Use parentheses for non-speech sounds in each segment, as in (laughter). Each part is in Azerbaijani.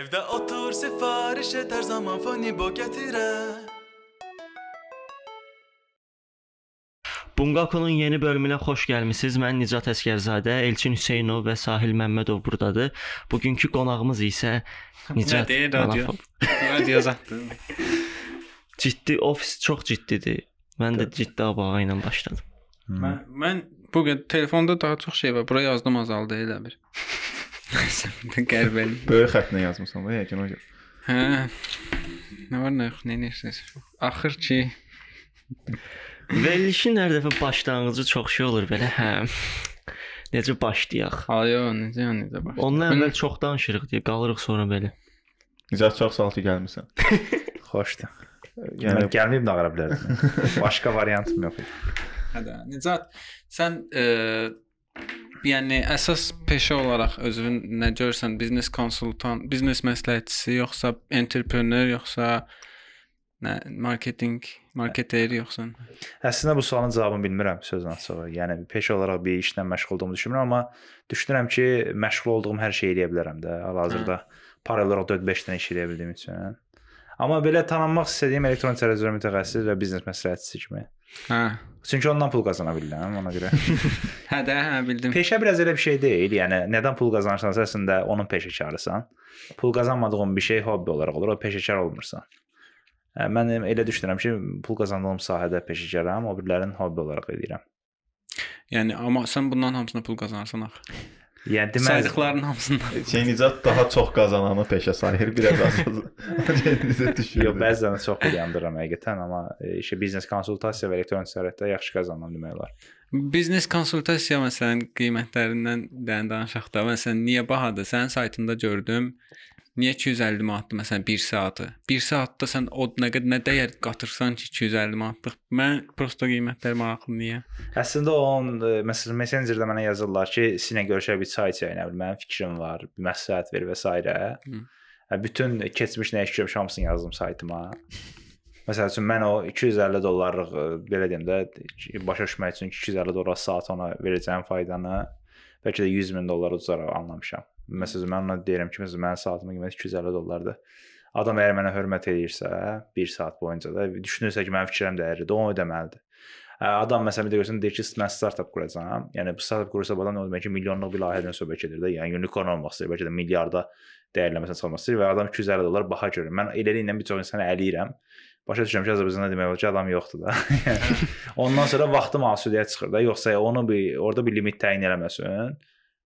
Evdə otur sifariş et hər zaman foni bo gətirər Bungakonun yeni bölümünə xoş gəlmisiniz. Mən Nicat Əskərzadə, Elçin Hüseynov və Sahil Məmmədov burdadır. Bugünkü qonağımız isə Nicat Nədir radio? Radio zətdir. Ciddi ofis çox ciddidir. Mən də ciddi abağa ilə başladım. Mən mən bu gün telefonda daha çox şey var. Bura yazdım azaldı elə bir. (laughs) Qərbəli. Böyük xətlə yazmısan da yəqin o. görə. Hə. Nə var nə yox, nə edirsiniz? Axır ki, Verilişin hər dəfə başlanğıcı çox şey olur belə. Hə. Necə başlayaq? ayo, necə yəni necə baş. Ondan əvvəl çox danışırıq deyə qalırıq sonra belə. Nicat çox sağ ol ki, gəlmisən. (laughs) Xoşdur. Yəni Yəni gəlməyib də ağara bilərdim. (laughs) Başqa variantım yox idi. Hə də. Nicat, sən e, yəni əsas peşə olaraq özün nə görsən, biznes konsultant, biznes məsləhətçisi yoxsa entrepreneur yoxsa nə marketinq, marketer yoxsa? Əslində bu sualın cavabını bilmirəm sözün açığı. Yəni peşə olaraq bir işlə məşğul olduğumu düşünmürəm, amma düşünürəm ki, məşğul olduğum hər şeyi eləyə bilərəm də. Hal-hazırda paralel olaraq 4-5 dənə iş eləyə bildiyim üçün. Amma belə tanınmaq istədiyim elektron təcrübə mütəxəssisi və biznes məsləhətçisi kimi. Hə. Çünki ondan pul qazana bilirəm ona görə. Hə də, hə bildim. Peşə biraz elə bir şey deyil. Yəni nədən pul qazanırsan, əslində onun peşəkarısan. Pul qazanmadığın bir şey hobbi olaraq olur, o peşəkar olmursan. Hə, Mən elə düşünürəm ki, pul qazandığım sahədə peşəkaram, o birilərini hobbi olaraq edirəm. Yəni amma sən bundan hamısına pul qazanırsan axı. Yəni deməli Saydıqların hamısından. şey Nicat daha çox qazananı peşə sayır, biraz az. Nicat düşür. Yox, bəzən çox yandıram həqiqətən, amma e, işə biznes konsultasiya və elektron ticarətdə yaxşı qazanıram demək olar. Biznes konsultasiya məsələn qiymətlərindən dən danışaq da. Məsələn, niyə bahadır? Sənin saytında gördüm. Niyə 250 manatdır məsələn 1 saatı? 1 saatda sən o nə qədər nə dəyər qatırsan ki 250 manatlıq. Mən prosta qiymətlər maraqlı niyə? Əslində onun e, məsələn Messenger-də mənə yazırlar ki, sizinlə görüşə bir çay içək, nə bilim, mənim fikrim var, bir məsləhət ver və s. Hə, Bütün keçmiş nə işləmiş hamısını yazdım saytıma. Məsəl üçün mən o 250 dollarlıq e, belə deyim də başa düşmək üçün 250 dollar saat ona verəcəyim faydanı bəlkə də 100 min dollar ucuzaraq anlamışam. Məsələn mən ona deyirəm ki, məsələn mənim saatımın qiyməti 250 dollardır. Adam əgər mənə hörmət edirsə, 1 saat boyunca da düşünürsə ki, mənim fikrim dəyərlidir, o ödəməlidir. Adam məsələn bir də görsən deyir ki, mən startap quracağam. Yəni bu startap qurursa bu adam nə demək ki, milyonluq bir layihədən söhbət gedir də. Yəni unicorn olmaq istəyir, bəlkə də milyarda dəyərlənməsinə çıxmaq istəyir və adam 250 dollar baha görür. Mən eləliklə bir çox insanı əliyirəm. Başa düşürəm ki, Azərbaycanda demək olar ki, adam yoxdur da. (laughs) Ondan sonra vaxtım asudiyyət çıxır da. Yoxsa onu bir orada bir limit təyin eləməsin.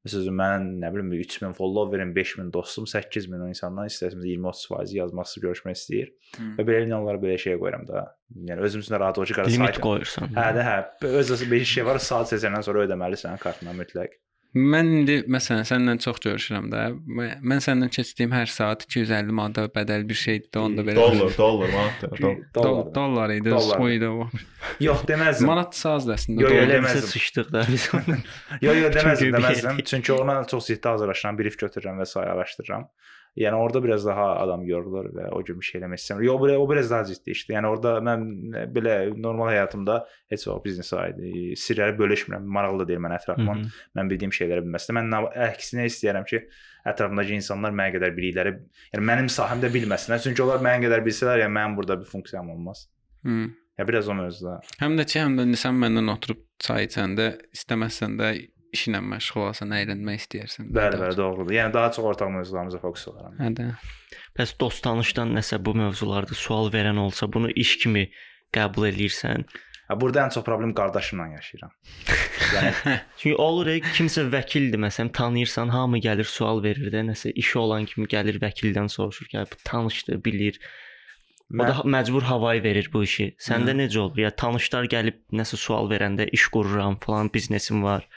Məsələn, mən nə bilim 3000 followerim, 5000 dostum, 8000 o insandan istəsəm 20-30% yazmaq istəyir, görüşmək istəyir. Hı. Və beləliklə onlara belə şey qoyuram da. Yəni özüm üçün rahat qara Limit sayt. qoyursan. Hə də hə. Öz bir şey var, saat seçəndən sonra ödəməlisən kartına mütləq. Mən indi məsələn səndən çox görüşürəm də. Mən səndən keçdiyim hər saat 250 manata bədəl bir şeydir də onda belə. Dollar, dollar, manat. Dollar. Dollar, dollar idi, Dollar. o idi o. Yox deməzdim. Manat saz əslində. Yo, yo, dollar. Elə bizə deməzdim. sıçdıq da biz. Yox, yox deməzdim, (laughs) deməzdim. Çünki ona çox ciddi hazırlaşıram, brief götürürəm və sair araşdırıram. Yəni orada biraz daha adam yorulur və o kimi bir şey eləmək istəmir. Yox, o biraz daha ciddi işdir. Yəni orada mən belə normal həyatımda heç vaxt biznes aidi sirləri bölüşmürəm. Maraqlı da deyil mən ətrafıma. Mən bildiyim şeyləri bilməsəm. Mən nə- əksinə istəyirəm ki, ətrafımdakı insanlar mənə qədər bilikləri, yəni mənim sahəmdə bilməsinlər. Çünki onlar mənə qədər bilsələr, yəni mənim burada bir funksiyam olmaz. Hı. Ya biraz o mövzuda. Həm də ki, həm də sən məndən oturub çay içəndə istəməsən də işinlə məşğul olasan, əylənmək istəyirsən. Bəli, bəli, doğrudur. Yəni daha çox ortaq mövzularımıza fokus olaram. Hə də. Bəs dost tanışdan nəsə bu mövzularda sual verən olsa, bunu iş kimi qəbul eləyirsən? Ha, burada ən çox problem qardaşımla yaşayıram. Yəni (laughs) Çünki olur e, kimsə vəkildir məsələn, tanıyırsan, hamı gəlir sual verir də, nəsə işi olan kimi gəlir vəkildən soruşur ki, "Hə, bu tanışdır, bilir. O Mən- da məcbur havayı verir bu işi. Səndə necə olur? Ya tanışlar gəlib nəsə sual verəndə iş qururam falan, biznesim var.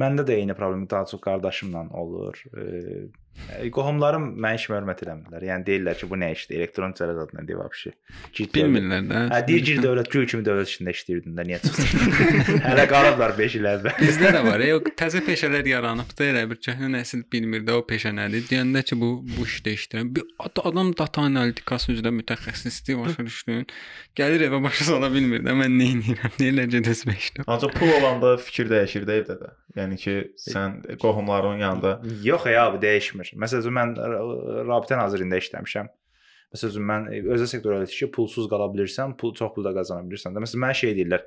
Məndə də eyni problem daha çox qardaşımla olur. E, Qohumlarım mən işimə hörmət eləmirlər. Yəni deyirlər ki, bu nə işdir? Elektron ticarət adına deyir vəbşi. Bilmirlər də. Hə, deyir ki, dövlət gül kimi dövlət işində işləyirdin də, niyə çıxdın? (laughs) Hələ qalıblar 5 il əvvəl. Bizdə də var. Yox, təzə peşələr yaranıbdı. Elə bir köhnə nəsil bilmir də o peşə nədir. Deyəndə ki, bu bu işdə işləyirəm. Bir ad- adam data analitikası üzrə mütəxəssisdir, başa düşdün? Gəlir evə başa sala bilmir də mən nə edirəm? Deyirlər ki, dəsmə işlə. Ancaq pul olanda fikir dəyişir də evdə də. Yəni ki, sən qohumların yanında Yox ya, bu dəyişmir. Məsələn, mən ə, rabitə nazirliyində işləmişəm. Məsələn, mən e, özəl sektor elədik ki, pulsuz qala bilirsən, pul çox pul da qazana bilirsən. də. Məsələn, mənə şey deyirlər.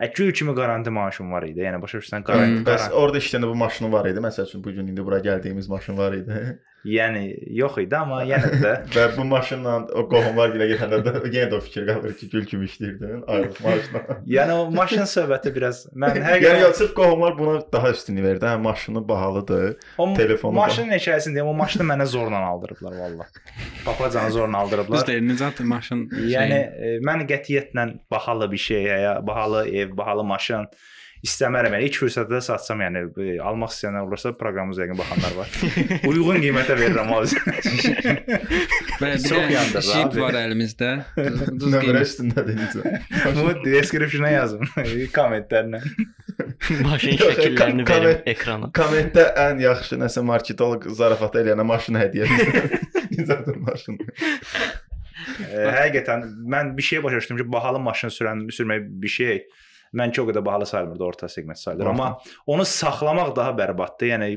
Ə, gül kimi qaranti maaşım var idi. Yəni başa düşürsən, qaranti, Hmm, bəs orada işləyəndə bu maşının var idi. Məsəl üçün bu gün indi bura gəldiyimiz maşın var idi. (laughs) Yəni yox idi, amma yenə də Və bu maşınla o qohumlar gilə getəndə də (laughs) yenə də o fikir qalır ki, gül kimi işləyirdin ayrılıq maşına. (laughs) yəni o maşın söhbəti biraz mən Yəni həqiqətən ya sırf qohumlar buna daha üstünlük verdi. Hə, maşını bahalıdır. o telefonu maşının hekayəsini deyim, o maşını mənə zorla aldırıblar valla. Papacanı zorla aldırıblar. Biz də eliniz maşın. Yəni e, mən qətiyyətlə bahalı bir şey, ya bahalı ev, bahalı maşın istəmərəm. Yəni ilk fürsətdə satsam, yəni e, almaq istəyənlər olursa proqramımıza yəqin baxanlar var. Uyğun qiymətə verirəm o üzə. Belə bir Çox də yandır sheet abi. var əlimizdə. Duz Nömrə qiymət. üstündədir necə. Bunu description-a yazın, (laughs) kommentlərlə. Maşın Yox, şəkillərini kom- verim ekrana. Kommentdə ən yaxşı nəsə marketoloq zarafat eləyənə maşını hədiyyə edir. Necədir maşın? E, həqiqətən mən bir şey başa düşdüm ki, bahalı maşın sürən sürmək bir şey Mənki o qədər bahalı sayılmırdı, orta segment sayılır. Orta. Amma onu saxlamaq daha bərbaddır. Yəni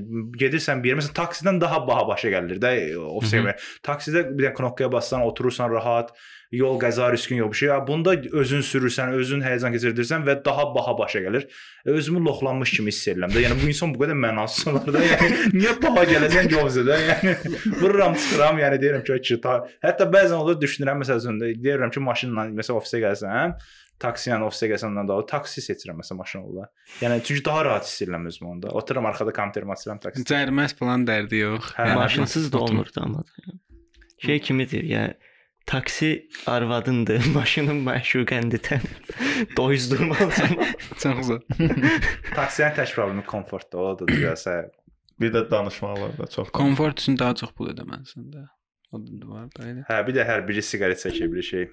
gedirsən bir yer, məsələn, taksidən daha baha başa gəlir də Hı hı. segment. Taksidə bir də knopkaya bassan, oturursan rahat, yol qəza riskin yox bir şey. Ya bunda özün sürürsən, özün həyəcan keçirdirsən və daha baha başa gəlir. E, Özümü loxlanmış kimi hiss edirəm də. Yəni bu insan bu qədər mənasız olar da. Yəni (laughs) niyə baha gələcək gözdə? Yəni vururam, çıxıram, yəni deyirəm ki, ki ta... hətta bəzən olur düşünürəm məsələn deyirəm ki, maşınla məsələn ofisə gəlsən, taksi ilə ofisə gəlsəndən daha taksi seçirəm məsələn maşın olar. Yəni çünki daha rahat hiss edirəm özümü onda. Otururam arxada kompüterimi açıram taksi. Cəriməz falan dərdi yox. Hə, Yəni, Maşınsız da otur- olmurdu amma. da. Şey kimidir, yəni taksi arvadındır, (laughs) maşının məşuqəndir. (laughs) Doyuzdurmalısan. (laughs) Çox zor. Taksinin tək problemi komfortdur. O da deyəsə Bir də danışmalar da çox. Komfort üçün daha çox pul ödəməlisən də. O da var da elə. Hə, bir də hər biri siqaret çəkir bir şey.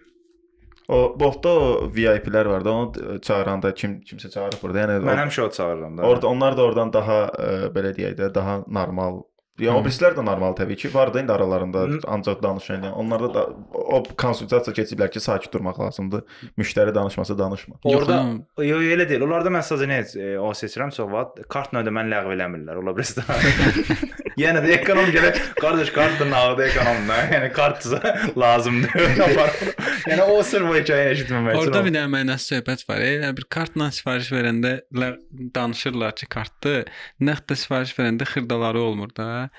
O botda VIP-lər var da, onu çağıranda kim kimsə çağırır burada. Yəni Mən həmişə o çağırıram da. Orada onlar da oradan daha ə, belə deyək də, daha normal. Ya o Hı. birislər də normal təbii ki, var da indi aralarında ancaq danışan. Yəni onlarda da o konsultasiya keçiblər ki, sakit durmaq lazımdır. Müştəri danışmasa danışma. Orada Yox, elə deyil. Onlarda mən sadəcə nə e, o seçirəm çox vaxt kartla ödəməni ləğv eləmirlər. Ola bilər də. (laughs) yəni də ekonom gələ, qardaş kartla nağdı ekonomda. Yəni kartsa lazımdır. (laughs) Yəni o sırf o hekayəni eşitməmək üçün. Orada o- bir dənə mənasız söhbət var. Elə bir kartla sifariş verəndə danışırlar ki, kartdı. Nağdda sifariş verəndə xırdaları olmur da.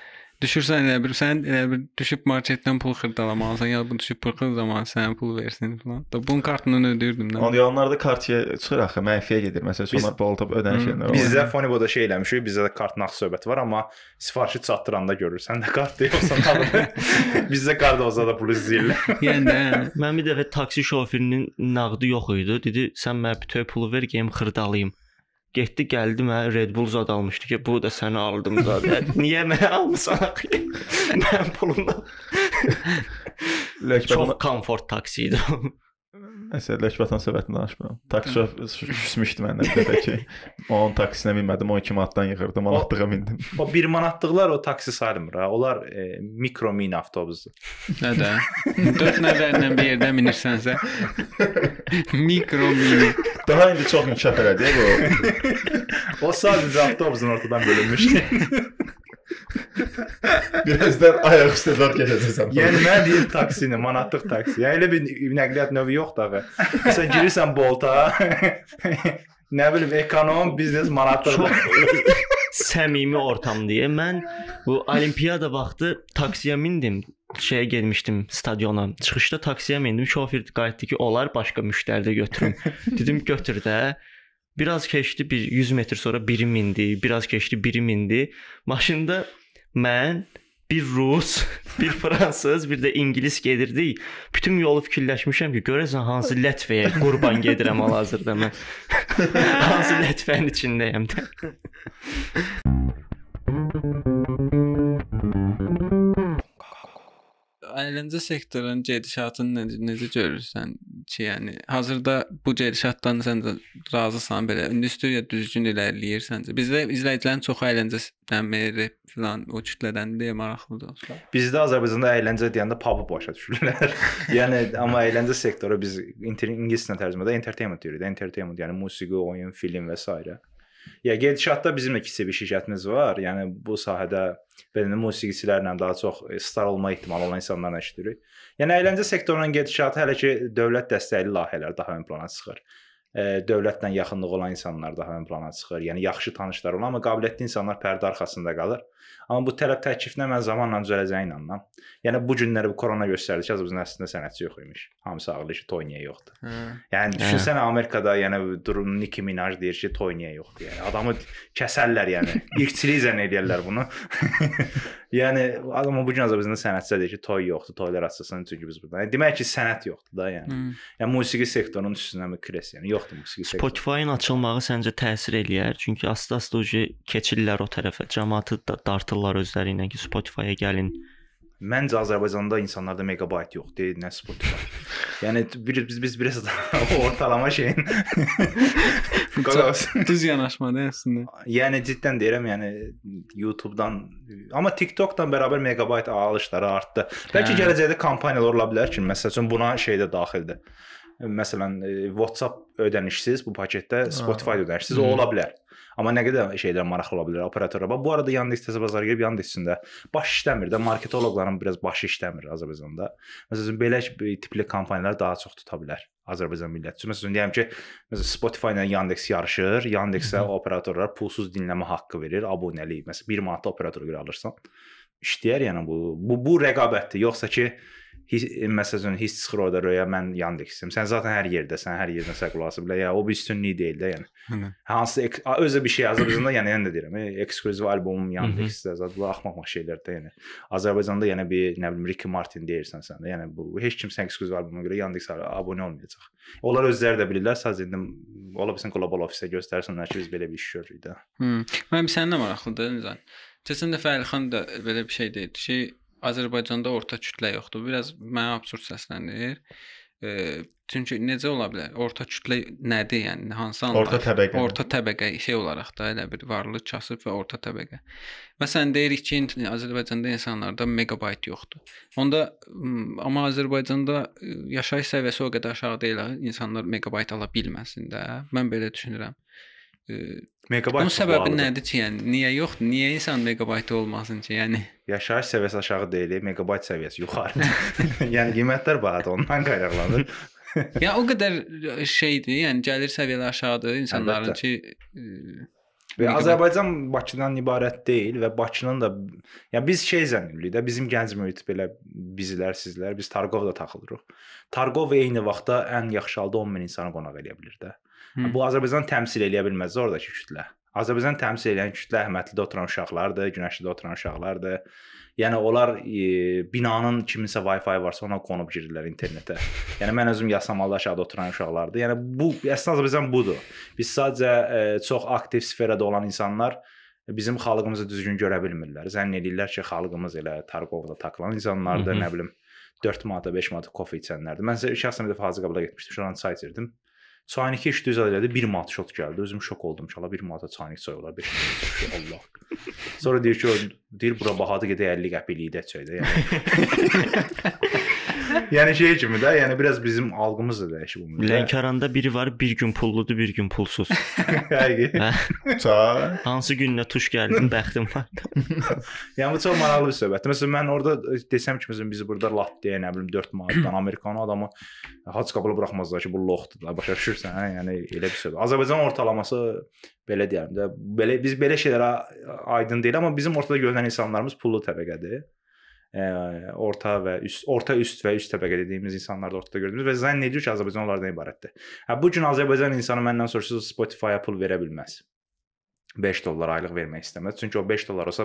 Düşürsən elə bir sən elə bir düşüb marketdən pul xırdalamalısan, ya bu düşüb pul zaman sənə pul versin falan. Da bunun kartından ödəyirdim də. Onda onlarda kartiya çıxır axı, mənfiyə gedir. Məsələn, Biz- onlar bolta ödəniş Hı, yerlər. Bizdə Foniboda şey eləmişik, bizdə də kart nağd söhbəti var, amma sifarişi çatdıranda görürsən də kart yoxsa nədir? (laughs) bizdə kart olsa da pulu izləyirlər. (laughs) Yəni də (laughs) Mən bir dəfə taksi şoferinin nağdı yox idi. Dedi, sən mənə bütöv pulu ver, geyim xırdalayım. Getdi, gəldi mənə Red Bull zad almışdı ki, bu da səni aldım zad. (laughs) Niyə mənə almısan axı? (laughs) Mənim pulumdan. Ləkbatan Çox komfort taksi idi. O. Nəsə Ləkbatan söhbətini danışmıram. Taksi küsmüşdü məndən bir dəfə ki, onun taksisinə minmədim, 12 manatdan yığırdım, manatlığa mindim. O 1 manatlıqlar o taksi sayılmır ha. Onlar e, mikro mini avtobusdur. nə də 4 nəfərlə bir yerdə minirsənsə mikro mini Daha indi çox inkişaf elədi bu. O sadəcə avtobusun ortadan bölünmüş. Birazdan ayaq üstə zad keçəcəksən. yəni mən deyir taksini, manatlıq taksi. Yəni elə bir nəqliyyat növü yoxdur axı. Məsələn girirsən Bolta, nə bilim ekonom, biznes manatlıq. Səmimi ortamdır. Mən bu olimpiyada vaxtı taksiyə mindim. Şeyə getmişdim stadiona. Çıxışda taksiyə mindim. Şofer qayıtdı ki, olar başqa müştəri də götürüm. Dedim götür də. Biraz keçdi, bir 100 metr sonra biri mindi, biraz keçdi, biri mindi. Maşında mən bir rus, (laughs) bir fransız, bir də ingilis gedirdik. Bütün yolu fikirləşmişəm ki, görəsən hansı Latviya qurban gedirəm hal-hazırda mən. (laughs) hansı Latviyanın içindəyəm də. (laughs) əyləncə sektorunun gedişatını necə, necə görürsən ki, yəni hazırda bu gedişatdan sən də razısan belə industriya düzgün irəliləyir səncə? Bizdə izləyicilərin çoxu əyləncədən meri filan o kütlədən deyə maraqlıdır. Bizdə Azərbaycanda əyləncə deyəndə pub'u başa düşürlər. (laughs) yəni amma əyləncə sektoru biz ingiliscə tərcümədə entertainment deyirik. Entertainment yəni musiqi, oyun, film və s. Ya gedişatda bizim də kiçik bir şirkətimiz var. Yəni bu sahədə belə musiqiçilərlə daha çox e, star olma ehtimalı olan insanlarla işləyirik. Yəni əyləncə sektorunun gedişatı hələ ki dövlət dəstəkli layihələr daha ön plana çıxır. E, dövlətlə yaxınlığı olan insanlar daha ön plana çıxır. Yəni yaxşı tanışlar olan, amma qabiliyyətli insanlar pərdə arxasında qalır. Amma bu tələb təkliflə mən zamanla düzələcəyinə inanıram. Yəni bu günləri bu korona göstərdi ki, Azərbaycan əslində sənətçi yox imiş. Hamısı ağlayır ki, toy niyə yoxdur. Hə. Yəni düşünsənə Amerikada yəni durum Nicki Minaj deyir ki, toy niyə yoxdur. Yəni adamı kəsərlər yəni. (laughs) İrqçilik zənn edirlər bunu. (laughs) yəni amma bu gün Azərbaycanda sənətçilər deyir ki, toy yoxdur, toylar açılsın çünki biz burada. Yəni, demək ki, sənət yoxdur da yəni. Hmm. Yəni musiqi sektorunun üstünə mi kres yəni yoxdur musiqi sektoru. Spotify-ın açılmağı səncə təsir eləyər? Çünki asta-asta keçirlər o tərəfə. Cəmaatı da dartırlar özləri ilə ki, Spotify-a gəlin. Məncə Azərbaycanda insanlarda megabayt yoxdur, nə Spotify. (laughs) yəni bir, biz biz biraz da (laughs) ortalama şeyin. (laughs) Düz yanaşmadı əslində. Yəni cidden deyirəm, yəni YouTube-dan, amma TikTok-dan bərabər megabayt alışları artdı. Bəlkə Hə. gələcəkdə kampaniyalar ola bilər ki, məsəl üçün buna şey də daxildir. Məsələn, e, WhatsApp ödənişsiz bu paketdə Spotify ödənişsiz o ola bilər. Amma nə qədər şeylər maraqlı ola bilər operatorlara. Bax, Bu arada Yandex təzə bazara girib Yandex-ində baş işləmir də, marketoloqların biraz başı işləmir Azərbaycanda. Məsələn, belə tipli kampaniyalar daha çox tuta bilər Azərbaycan milləti. Məsələn, deyəm ki, məsələn Spotify ilə Yandex yarışır. Yandex-ə operatorlar pulsuz dinləmə haqqı verir, abunəlik. Məsələn, 1 manatda operatora görə alırsan. İşləyər yəni bu. Bu bu rəqabətdir. Yoxsa ki his, məsələn hiss çıxır orada röya mən Yandex-im. Sən zaten hər yerdəsən, hər yerdən sən qulaq asıb. Ya o bir üstünlük deyil də yəni. Hı. Hansı özü bir şey Azərbaycanda yəni mən də deyirəm, e, ekskluziv albomum Yandex-də zət bu axmaq şeylərdə yəni. Azərbaycanda yəni bir nə bilim Ricky Martin deyirsən sən də. Yəni bu heç kim sən ekskluziv albomuna görə Yandex-ə abunə olmayacaq. Onlar özləri də bilirlər, sadəcə indi ola bilsin qlobal ofisə göstərsənlər ki, biz belə bir iş görürük də. Hmm. Mən səninlə maraqlıdır Nizam. Keçən dəfə Əlixan da belə bir şey deyirdi ki, Azərbaycanda orta kütlə yoxdur. Biraz mənə absurd səslənir. E, çünki necə ola bilər? Orta kütlə nədir? Yəni hansı anlar? Orta təbəqə. Orta təbəqə şey olaraq da elə bir varlı kasıb və orta təbəqə. Məsələn deyirik ki, Azərbaycanda insanlarda megabayt yoxdur. Onda amma Azərbaycanda e, yaşayış səviyyəsi o qədər aşağı deyil, insanlar megabayt ala bilməsin də. Mən belə düşünürəm. E, Megabayt Bunun səbəbi pahalıdır. nədir ki, yəni niyə yoxdur? Niyə insan megabaytı olmasın ki? Yəni (laughs) Yaşayış səviyyəsi aşağı deyil, megabayt səviyyəsi yuxarı. (laughs) (laughs) yəni qiymətlər bahadır, ondan qaynaqlanır. ya o qədər şeydir, yəni gəlir səviyyələri aşağıdır insanların ki e, Və Megabayt. Azərbaycan Bakıdan ibarət deyil və Bakının da ya biz şey zənn edirik də bizim gənc mühit belə bizlər, sizlər, biz Targovda taxılırıq. Targov eyni vaxtda ən yaxşı halda 10 min insanı qonaq edə bilər də. Hı. Bu Azərbaycan təmsil eləyə bilməz oradakı kütlə. Azərbaycan təmsil edən kütlə Əhmədlidə oturan uşaqlardır, Günəşlidə oturan uşaqlardır. Yəni onlar e, binanın kiminsə Wi-Fi varsa ona qonub girirlər internetə. (laughs) Yəni mən özüm Yasamalda aşağıda oturan uşaqlardır. Yəni bu əslində Azərbaycan budur. Biz sadəcə e, çox aktiv sferada olan insanlar bizim xalqımızı düzgün görə bilmirlər. Zənn edirlər ki, xalqımız elə Targovda takılan insanlardır, Hı hı. nə bilim 4 manata, 5 manata kofe içənlərdir. Mən şəxsən bir dəfə Hacı Qabala getmişdim, şuranın çay içirdim. 2 iş düz elədi, 1 manat şot gəldi. Özüm şok oldum ki, ala 1 manata çayın çay olar, 5 manat. Allah. Sonra deyir ki, deyir bura bahadır gedək 50 qəpiklik də çay da. Yəni. (laughs) yəni şey kimi də, yəni biraz bizim algımız da dəyişib bu. Lənkəranda biri var, bir gün pulludur, bir gün pulsuz. Həqiqi. Hə, Çay. hansı günlə tuş gəldin, bəxtim var. (laughs) Yəni bu çox maraqlı bir söhbətdir. Məsələn mən orada desəm ki, məsələn biz burada latte, nə bilim 4 manatdan Amerikanı adamı hac qabılı buraxmazlar ki, bu loxdur da, başa düşürsən, hə? Yəni elə bir söhbət. Azərbaycan ortalaması belə deyərəm də, belə biz belə şeylərə aydın deyil, amma bizim ortada görünən insanlarımız pullu təbəqədir. Ə, orta və üst, orta üst və üst təbəqə dediyimiz insanlar da ortada gördüyümüz və zənn edir ki, Azərbaycan onlardan ibarətdir. Hə bu gün Azərbaycan insanı məndən soruşsa Spotify-a pul verə bilməz. 5 dollar aylıq vermək istəməz. Çünki o 5 dollar olsa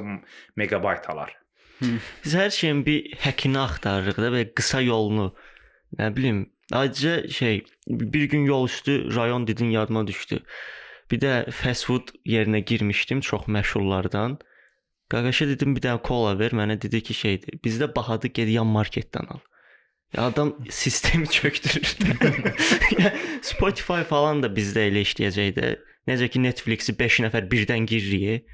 megabayt alar. Biz hər şeyin bir həkini axtarırıq da və qısa yolunu. Nə bilim, ayrıca şey bir gün yol üstü rayon dedin yadıma düşdü. Bir də fast food yerinə girmişdim, çox məşhurlardan. Qaqaşa dedim bir dənə kola ver, mənə dedi ki şeydir. Bizdə bahadır, get yan marketdən al. Ya adam sistemi (laughs) çökdürür. (laughs) Spotify falan da bizdə elə işləyəcəkdi. Necə ki Netflix-i 5 nəfər birdən giririk.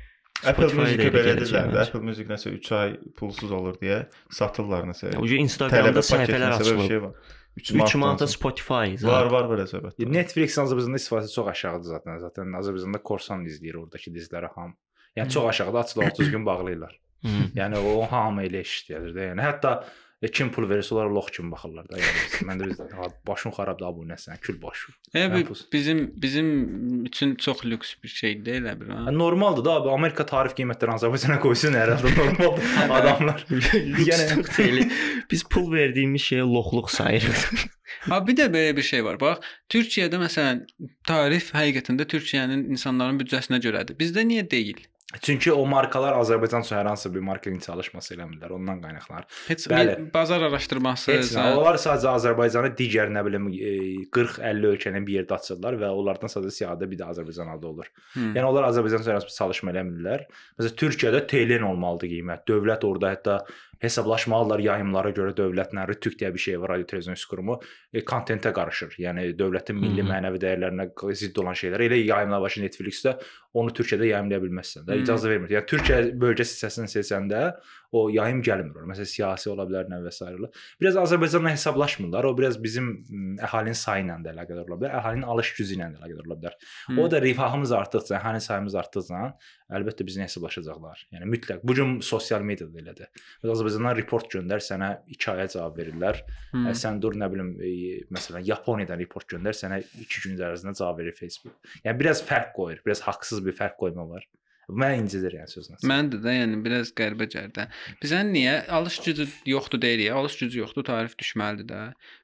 Apple Spotify-da Music elə belə gələcək dedilər də. Apple Music nəsə 3 ay pulsuz olur deyə satırlar nəsə. Ucu Instagramda səhifələr açılıb. şey var. 3 3 manata Spotify. Var, var belə söhbət. Netflix Azərbaycanda istifadəsi çox aşağıdır zaten. Zaten Azərbaycanda korsan izləyir oradakı diziləri ham. Yəni çox aşağıda açılır, düzgün bağlayırlar. Hı. Yəni o hamı elə işləyir də. Yəni hətta e, kim pul verirsə onlar lox kimi baxırlar da. Yəni mən də biz başın xarabdır bu nəsən, kül başı. Yəni Yəni bu bizim bizim üçün çox lüks bir şey deyil elə bir. ha. Yəni, normaldır da abi Amerika tarif qiymətləri Azərbaycana qoysun hər halda normaldır. (laughs) Adamlar yəni Yəni deyil. Biz pul verdiyimiz şeyə loxluq sayırıq. (laughs) Ha bir də belə bir şey var. Bax, Türkiyədə məsələn tarif həqiqətən də Türkiyənin insanların büdcəsinə görədir. Bizdə niyə deyil? Çünki o markalar Azərbaycan üçün hər hansı bir marketinq çalışması eləmirlər. Ondan qaynaqlanır. Heç Bəli. bir bazar araşdırması, Heç nə. Onlar sadəcə Azərbaycanı digər nə bilim e, 40-50 ölkənin bir yerdə açırlar və onlardan sadəcə siyahıda bir də Azərbaycan adı olur. Hı. Yəni onlar Azərbaycan üçün hər hansı bir çalışma eləmirlər. Məsələn Türkiyədə TLN olmalıdır qiymət. Dövlət orada hətta hesablaşmalılar yayımlara görə dövlətlə Rütük deyə bir şey var, radio televizyon qurumu e, kontentə qarışır. Yəni dövlətin milli Hı. mənəvi dəyərlərinə zidd olan şeylər elə yayımlar var ki, Netflix-də onu Türkiyədə yayımlaya bilməzsən də. Hı. İcazə vermir. Yəni Türkiyə bölgəsi hissəsini seçəndə o yayım gəlmir ora. Məsələn siyasi ola bilər nə və s. Biraz Azərbaycanla hesablaşmırlar. O biraz bizim əhalinin sayı ilə də əlaqədar ola bilər. Əhalinin alış gücü ilə də əlaqədar ola bilər. Hı. O da rifahımız artdıqca, əhalinin sayımız artdıqca əlbəttə bizlə hesablaşacaqlar. Yəni mütləq. Bu gün sosial mediada da elədir. Məsələn Azərbaycandan report göndər, sənə 2 aya cavab verirlər. Hı. Ə, sən dur nə bilim, e, məsələn Yaponiyadan report göndər, sənə 2 gün ərzində cavab verir Facebook. Yəni biraz fərq qoyur, biraz haqsız bir fərq qoyma var. Bu Mənə incidir yəni sözlə. Məndə də yəni biraz qəribə gəldi. Bizə niyə alış gücü yoxdur deyirik? Alış gücü yoxdur, tarif düşməlidir də.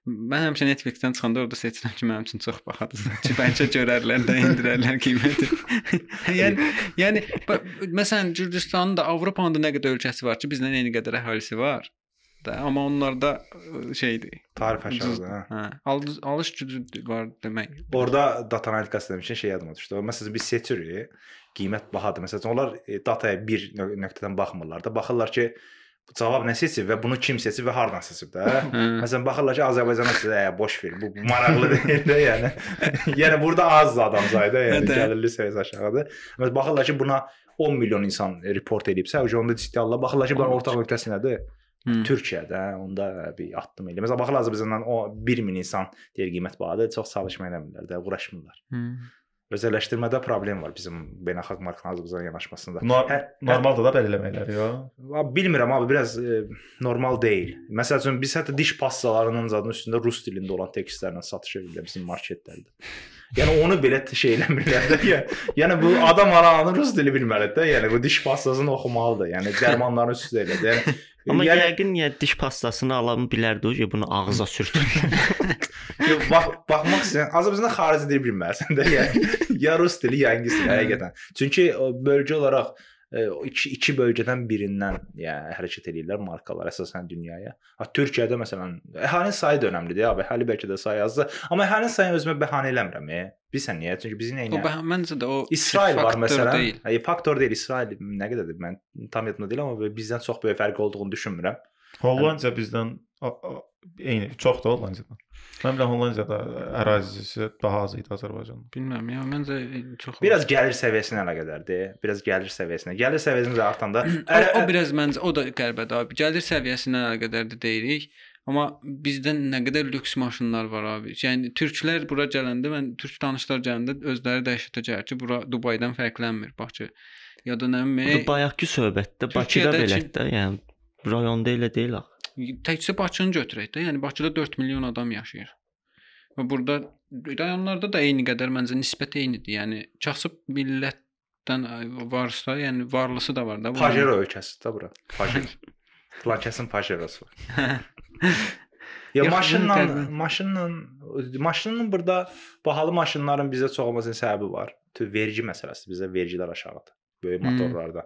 Mən həmişə Netflix-dən çıxanda orada seçirəm ki, mənim üçün çox bahadır. (laughs) Ki bəlkə görərlər də endirərlər qiyməti. (laughs) yəni yəni məsələn Gürcüstanın da Avropanın da nə qədər ölkəsi var ki, bizlə eyni qədər əhalisi var. Da, amma onlarda şeydir. Tarif aşağıdır. Hə. Hə, alış, alış gücü var demək. Orada data analitikası demişkən şey yadıma düşdü. Məsələn biz seçirik, qiymət bahadır. Məsələn onlar e, dataya bir nö- nöqtədən baxmırlar da. Baxırlar ki, bu cavab nə seçib və bunu kim seçib və hardan seçib də. (laughs) Hə. Məsələn baxırlar ki, Azərbaycana sizə ə, boş ver. Bu, maraqlı (laughs) deyil də, yəni. (laughs) yəni burada az adam sayda, yəni Hə gəlirli səviyyəsi aşağıdır. Məsələn baxırlar ki, buna 10 milyon insan report edibsə, onda ciddi alırlar. Baxırlar ki, bunun ortaq nöqtəsi nədir? Hı. Türkiyədə onda bir addım elə. Məsələn baxırlar Azərbaycandan o 1 min insan deyir qiymət bahadır, çox çalışma eləmirlər də, uğraşmırlar. Hı. Özəlləşdirmədə problem var bizim beynəlxalq Azərbaycana yanaşmasında. Nor Hə, normaldır da belə eləməklər, yo. Bilmirəm abi biraz e, normal deyil. Məsəl üçün biz hətta diş pastalarının zadının üstündə rus dilində olan tekstlərlə satış edirlər bizim marketlərdə. Yəni onu belə şey eləmirlər də. Yəni, yəni bu adam aranın rus dili bilməlidir də. Yəni bu diş pastasını oxumalıdır. Yəni dərmanların üstündə elədir. Yəni Amma yəni, yəqin ya diş pastasını alan bilərdi o ki, bunu ağza sürtür. (laughs) Yox, bax, baxmaq istəyirəm. Azərbaycanda xarici dil bilməlisən də, yəni. (laughs) ya rus dili, ya ingilis dili həqiqətən. Çünki bölgə olaraq e, iki, iki bölgədən birindən yəni hərəkət edirlər markalar əsasən dünyaya. Ha Türkiyədə məsələn əhalinin sayı da önəmlidir. Abi, əhali bəlkə də sayı azdır, amma əhalinin sayını özümə bəhanə eləmirəm. E. Bilirsən niyə? Çünki bizim O nəyinə bə- məncə də o İsrail var məsələn. Deyil. Hayır, faktor deyil. İsrail nə qədərdir mən tam yadımda deyil, amma bizdən çox böyük fərq olduğunu düşünmürəm. Hollandiya bizdən eyni, çox da Hollandiyadan. Mən bilirəm Hollandiyada ərazisi daha az idi Azərbaycandan. Bilmirəm ya, məncə çox Biraz gəlir səviyyəsinə əlaqədardır. Biraz gəlir səviyyəsinə. Gəlir səviyyəsində artanda o, o biraz məncə o da qəribədir abi. Gəlir səviyyəsindən əlaqədardır deyirik. Amma bizdə nə qədər lüks maşınlar var abi. Yəni türklər bura gələndə mən türk tanışlar gələndə özləri dəhşətəcək ki, bura Dubaydan fərqlənmir. Bax ki, ya da nə Bu bilim, bayaqki söhbətdə Bakıda belədir də, yəni rayonda elə deyil axı. təkcə Bakını götürək də. Yəni Bakıda 4 milyon adam yaşayır. Və burada rayonlarda da eyni qədər məncə nisbət eynidir. Yəni kasıb millətdən varsa, yəni varlısı da var da. Pajero ölkəsi də bura. Pajero. (laughs) Plankəsin Pajerosu var. (laughs) Ya maşınla maşınla maşının burada bahalı maşınların bizə çox olmasının səbəbi var. Vergi məsələsi bizdə vergilər aşağıdır. Böyük Hmm. motorlarda.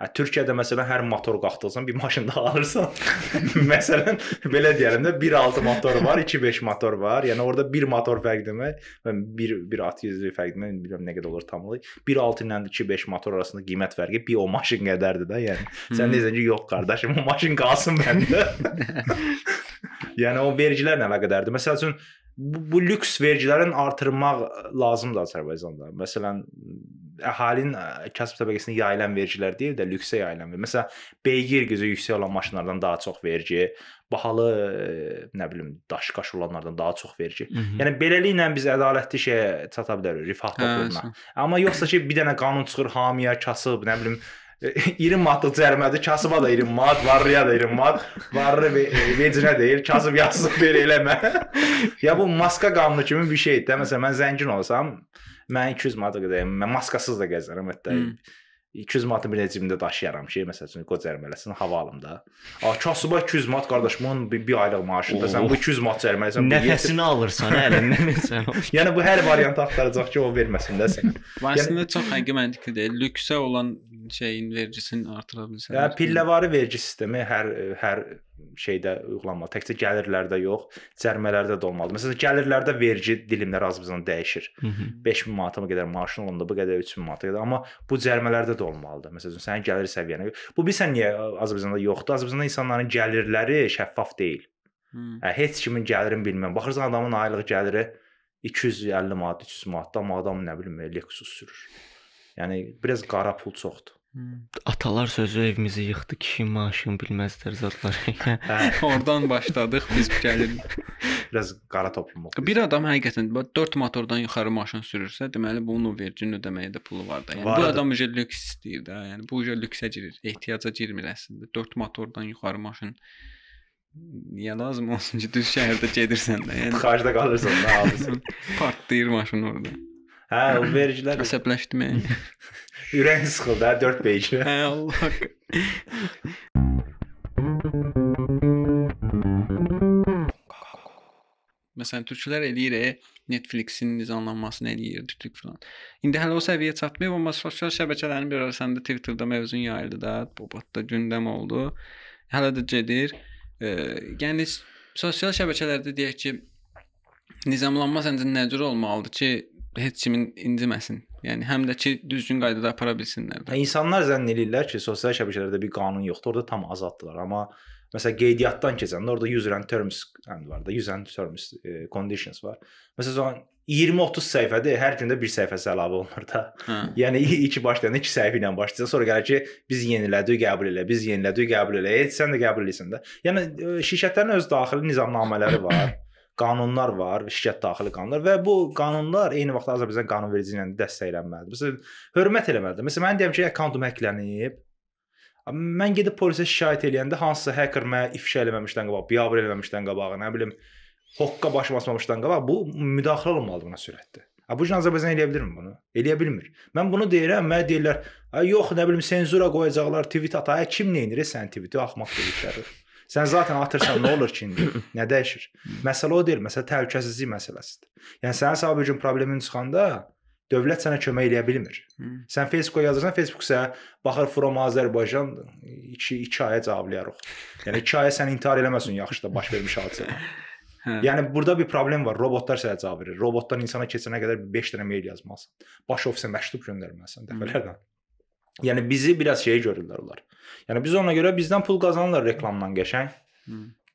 Hə Türkiyədə məsələn hər motor qalxdırsan bir maşın daha alırsan. (laughs) məsələn belə deyəlim də 1.6 motor var, 2.5 motor var. Yəni orada bir motor fərq demək, və bir bir at yüzlüyü fərq demək, bilmirəm nə qədər olur tamlıq. 1.6 ilə 2.5 motor arasında qiymət fərqi bir o maşın qədərdir də. Yəni sən Hmm. deyirsən ki, yox qardaşım, o maşın qalsın məndə. (laughs) yəni o vergilərlə əlaqədardır. Məsəl üçün bu, bu lüks vergilərin artırmaq lazımdır Azərbaycanda. Məsələn, əhalinin ə, kasıb təbəqəsinə yayılan vergilər deyil də lüksə yayılan. Məsələn, beygir gücü yüksək olan maşınlardan daha çox vergi, bahalı nə bilim daşqaş olanlardan daha çox vergi. Mhm. Yəni beləliklə biz ədalətli şeyə çata bilərik, rifah topluluğuna. Amma yoxsa ki bir dənə qanun çıxır hamiyə, kasıb, nə bilim 20 manatlıq cərimədir, kasıba da 20 manat, varlıya da 20 manat, varlı e, vecinə deyil, kasıb yazsın (laughs) belə eləmə. (laughs) ya bu maska qanunu kimi bir şeydir də. Məsələn mən zəngin olsam, mən 200 manata qədər, mən maskasız da gəzərəm hətta. Hmm. 200 manatı bir də cibimdə daşıyaram ki, məsəl üçün qoca cərimələsin hava alımda. A kasıba 200 manat qardaşımın bir, bir aylıq maaşında sən bu 200 manat yetir- Nəfəsini alırsan əlindən sən. (laughs) Yəni bu hər variantı axtaracaq ki, o verməsin də sənə. Bu əslində çox həqiqi məntiqli deyil. Lüksə olan şeyin vergisini artıra bilsən. Yəni pilləvari vergi sistemi hər hər şeydə uyğunlanmalı. Təkcə gəlirlərdə yox, cərimələrdə də olmalıdır. Məsələn, gəlirlərdə vergi dilimləri Azərbaycanda dəyişir. Mhm. 5000 manata qədər maaşın olanda bu qədər 3000 manata qədər, amma bu cərimələrdə də olmalıdır. Məsələn, sənin gəlir səviyyənə görə. Bu bilirsən niyə Azərbaycanda yoxdur? Azərbaycanda insanların gəlirləri şəffaf deyil. Hə, heç kimin gəlirini bilmən. Baxırsan adamın aylıq gəliri 250 manat, 300 manatdan, amma adam nə bilim Lexus sürür. Yəni biraz qara pul çoxdur. Atalar sözü evimizi yıxdı, kişi maaşını bilməzlər zadlar. (laughs) Hə, Oradan başladıq biz gəlir. biraz qara toplumuq. Bir adam həqiqətən 4 motordan yuxarı maşın sürürsə, deməli bunun vergini ödəməyə də pulu var da. Yəni bu Vardır. adam uje lüks istəyir də. Yəni bu lüksə girir, ehtiyaca girmir əslində. 4 motordan yuxarı maşın niyə lazım olsun ki, düz şəhərdə gedirsən də. Yəni tıxacda qalırsan da (laughs) abi. partlayır maşın orada. Hə, o vergilər Əsəbləşdim. yəni. (laughs) ürəyin sıxıldı, hə, 4 page. Hə Allah. Məsələn, türklər eləyir, e, Netflix-in nizamlanmasını eləyir, tütük filan. İndi hələ o səviyyəyə çatmayıb, amma sosial şəbəkələrin bir arasında Twitterdə mövzun yayıldı da, bu batda gündəm oldu. Hələ də gedir. E, yəni sosial şəbəkələrdə deyək ki, nizamlanma səncə nə cür olmalıdır ki, heç kimin inciməsin? Yəni həm də ki, düzgün qaydada apara bilsinlər. də. İnsanlar zənn edirlər ki, sosial şəbəkələrdə bir qanun yoxdur, orada tam azaddılar, amma məsələn qeydiyyatdan keçəndə orada user and terms and var da, user and terms e, conditions var. Məsələn 20-30 səhifədir, hər gündə bir səhifəsi əlavə olunur da. Hə. (laughs) Yəni iki başlayanda iki səhifə ilə başlayırsan, sonra gəlir ki, biz yenilədik, qəbul elə, biz yenilədik, qəbul elə. Heç sən də qəbul edirsən də. Yəni e, şirkətlərin öz daxili nizamnamələri var. Qanunlar var, şirkət daxili qanunlar və bu qanunlar eyni vaxtda Azərbaycan qanunverici ilə dəstəklənməlidir. Məsələn, hörmət eləməlidir. Məsələn, mən deyirəm ki, akkauntum hacklənib. Mən gedib polisə şikayət eləyəndə hansısa hacker mənə ifşa eləməmişdən qabaq, biabır eləməmişdən qabaq, nə bilim, hoqqa baş basmamışdan qabaq bu müdaxilə olmalıdır buna sürətdə. Ha bu gün Azərbaycan eləyə bilirmi bunu? Eləyə bilmir. Mən bunu deyirəm, mənə deyirlər, "Ay yox, nə bilim, senzura qoyacaqlar, tweet ata. Ay kim nə edir sən tweeti axmaq tweetləri. Sən zaten atırsan nə olur ki indi? Nə dəyişir? Məsələ o deyil, məsələ təhlükəsizlik məsələsidir. Yəni sənin sağ bir gün problemin çıxanda dövlət sənə kömək eləyə bilmir. Hı. Sən Facebooka yazırsan, Facebook sənə baxır from Azərbaycan 2 2 aya cavablayarıq. Yəni 2 aya sən intihar eləməsin yaxşı da baş vermiş hadisə. Hə. Yəni burada bir problem var. Robotlar sənə cavab verir. Robotdan insana keçənə qədər 5 dənə mail yazmalısan. Baş ofisə məktub göndərməlisən dəfələrlə. Yəni bizi biraz şey görürlər onlar. Yəni biz ona görə bizdən pul qazanırlar reklamdan qəşəng.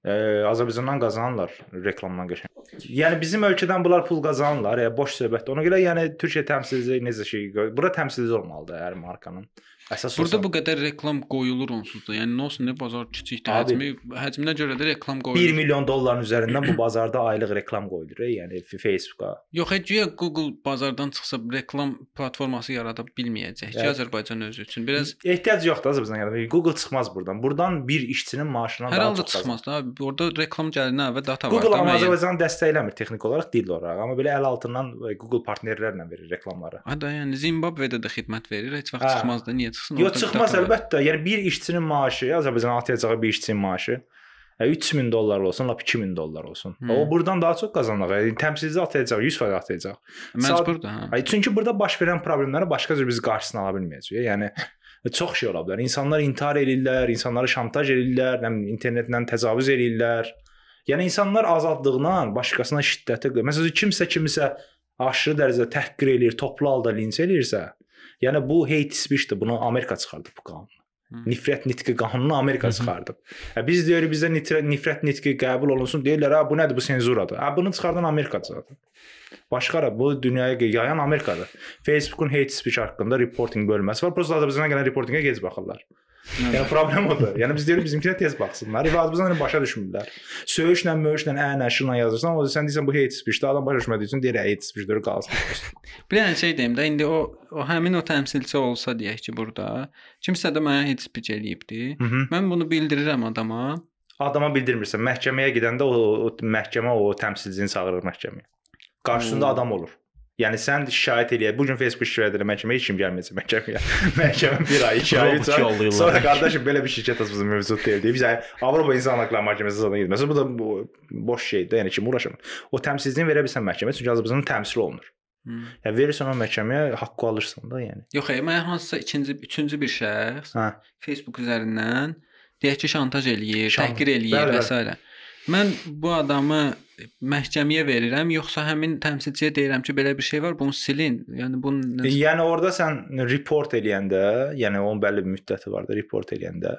Ə, Azərbaycandan qazanırlar reklamdan qəşəng. Yəni bizim ölkədən bunlar pul qazanırlar. Yəni boş söhbətdir. Ona görə yəni Türkiyə təmsilçisi necə şey, bura təmsilçi olmalıdır hər markanın. Əsas Burada olsa- bu qədər reklam qoyulur onsuz da. Yəni nə olsun nə bazar kiçikdir, həcmi həcminə görə də reklam 1 qoyulur. milyon dolların üzərindən bu bazarda aylıq reklam qoyulur, yəni Facebooka. Yox, heç güya Google bazardan çıxsa reklam platforması yarada bilməyəcək ki, Azərbaycan özü üçün. Biraz Ehtiyac yoxdur Azərbaycan yəni Google çıxmaz burdan. Burdan bir işçinin maaşından hər daha çox çıxmaz da. abi. Orada reklam gəlinə və data var. Google amma müəyyən. Azərbaycanı dəstəkləmir texniki olaraq, dil olaraq, amma belə əl altından e, Google partnerlərlə verir reklamları. Ha da yəni Zimbabvedə də xidmət verir. Heç vaxt Hə. çıxmaz da. Niyə çıxsın? Yox çıxmaz əlbəttə. Yəni bir işçinin maaşı, Azərbaycan atayacağı bir işçinin maaşı Hə 3000 dollar olsun, lap 2000 dollar olsun. Hı. O burdan daha çox qazanacaq. Yəni təmsilçi atacaq, 100% atacaq. Məcburdur ha. Ay çünki burada baş verən problemləri başqa cür biz qarşısını ala bilməyəcəyik. Yəni (laughs) çox şey ola bilər. İnsanlar intihar eləyirlər, insanları şantaj eləyirlər, nə bilim, internetlə təcavüz eləyirlər. Yəni insanlar azadlığından başqasına şiddətə, məsələn kimsə kimisə aşırı dərəcədə təhqir eləyir, toplu halda linç eləyirsə, yəni bu hate speech-dir. Bunu Amerika çıxardıb bu qanunu. Nifrət nitqi qanununu Amerika çıxardıb. Hə biz deyirik bizdə nifrət, nifrət nitqi qəbul olunsun, deyirlər ha bu nədir bu senzuradır. Ha bunu çıxardan Amerikadır zaten. Başqa bu dünyaya yayan Amerikadır. Facebookun hate speech haqqında reporting bölməsi var. Prosta Azərbaycana gələn reportinqə gec baxırlar. Yəni problem odur. Yəni biz deyirik bizimkinə tez baxsınlar. Azərbaycanı başa düşmürlər. Söyüşlə, möhüşlə, ənəşlə yazırsan, o sən deyirsən bu hate speech-dir. Adam başa düşmədiyi üçün deyir hate speech-dir, qalsın. Bir dənə şey deyim də, indi o, o həmin o təmsilçi olsa deyək ki, burada kimsə də mənə hate speech eləyibdi. Mhm. Mən bunu bildirirəm adama. Adama bildirmirsən. Məhkəməyə gedəndə o, o məhkəmə o təmsilçini çağırır məhkəməyə. Qarşısında Hmm. adam olur. Yəni sən şikayət eləyir. Bu gün Facebook şikayət edir məhkəməyə heç kim gəlməyəcək məhkəməyə. Məhkəmə 1 ay, 2 ay, 3 Robot ay. Sonra qardaşım belə bir şirkət bizim mövcud deyil deyib. Biz yəni Avropa İnsan Hüquqları Məhkəməsi zaten getməsə bu da bu, boş şeydir. Yəni kim uğraşır? O təmsilçini verə bilsən məhkəməyə çünki Azərbaycanın təmsili olunur. Hmm. Yəni verirsən o məhkəməyə haqqı alırsan da yəni. Yox, ey, mən hansısa ikinci, üçüncü bir şəxs Hə. Facebook üzərindən deyək ki, şantaj eləyir, Şan- təhqir eləyir Bəli, və bəli. Mən bu adamı məhkəməyə verirəm, yoxsa həmin təmsilçiyə deyirəm ki, belə bir şey var, bunu silin. Yəni bunu necə- Yəni orada sən report eləyəndə, yəni onun bəlli bir müddəti var da report eləyəndə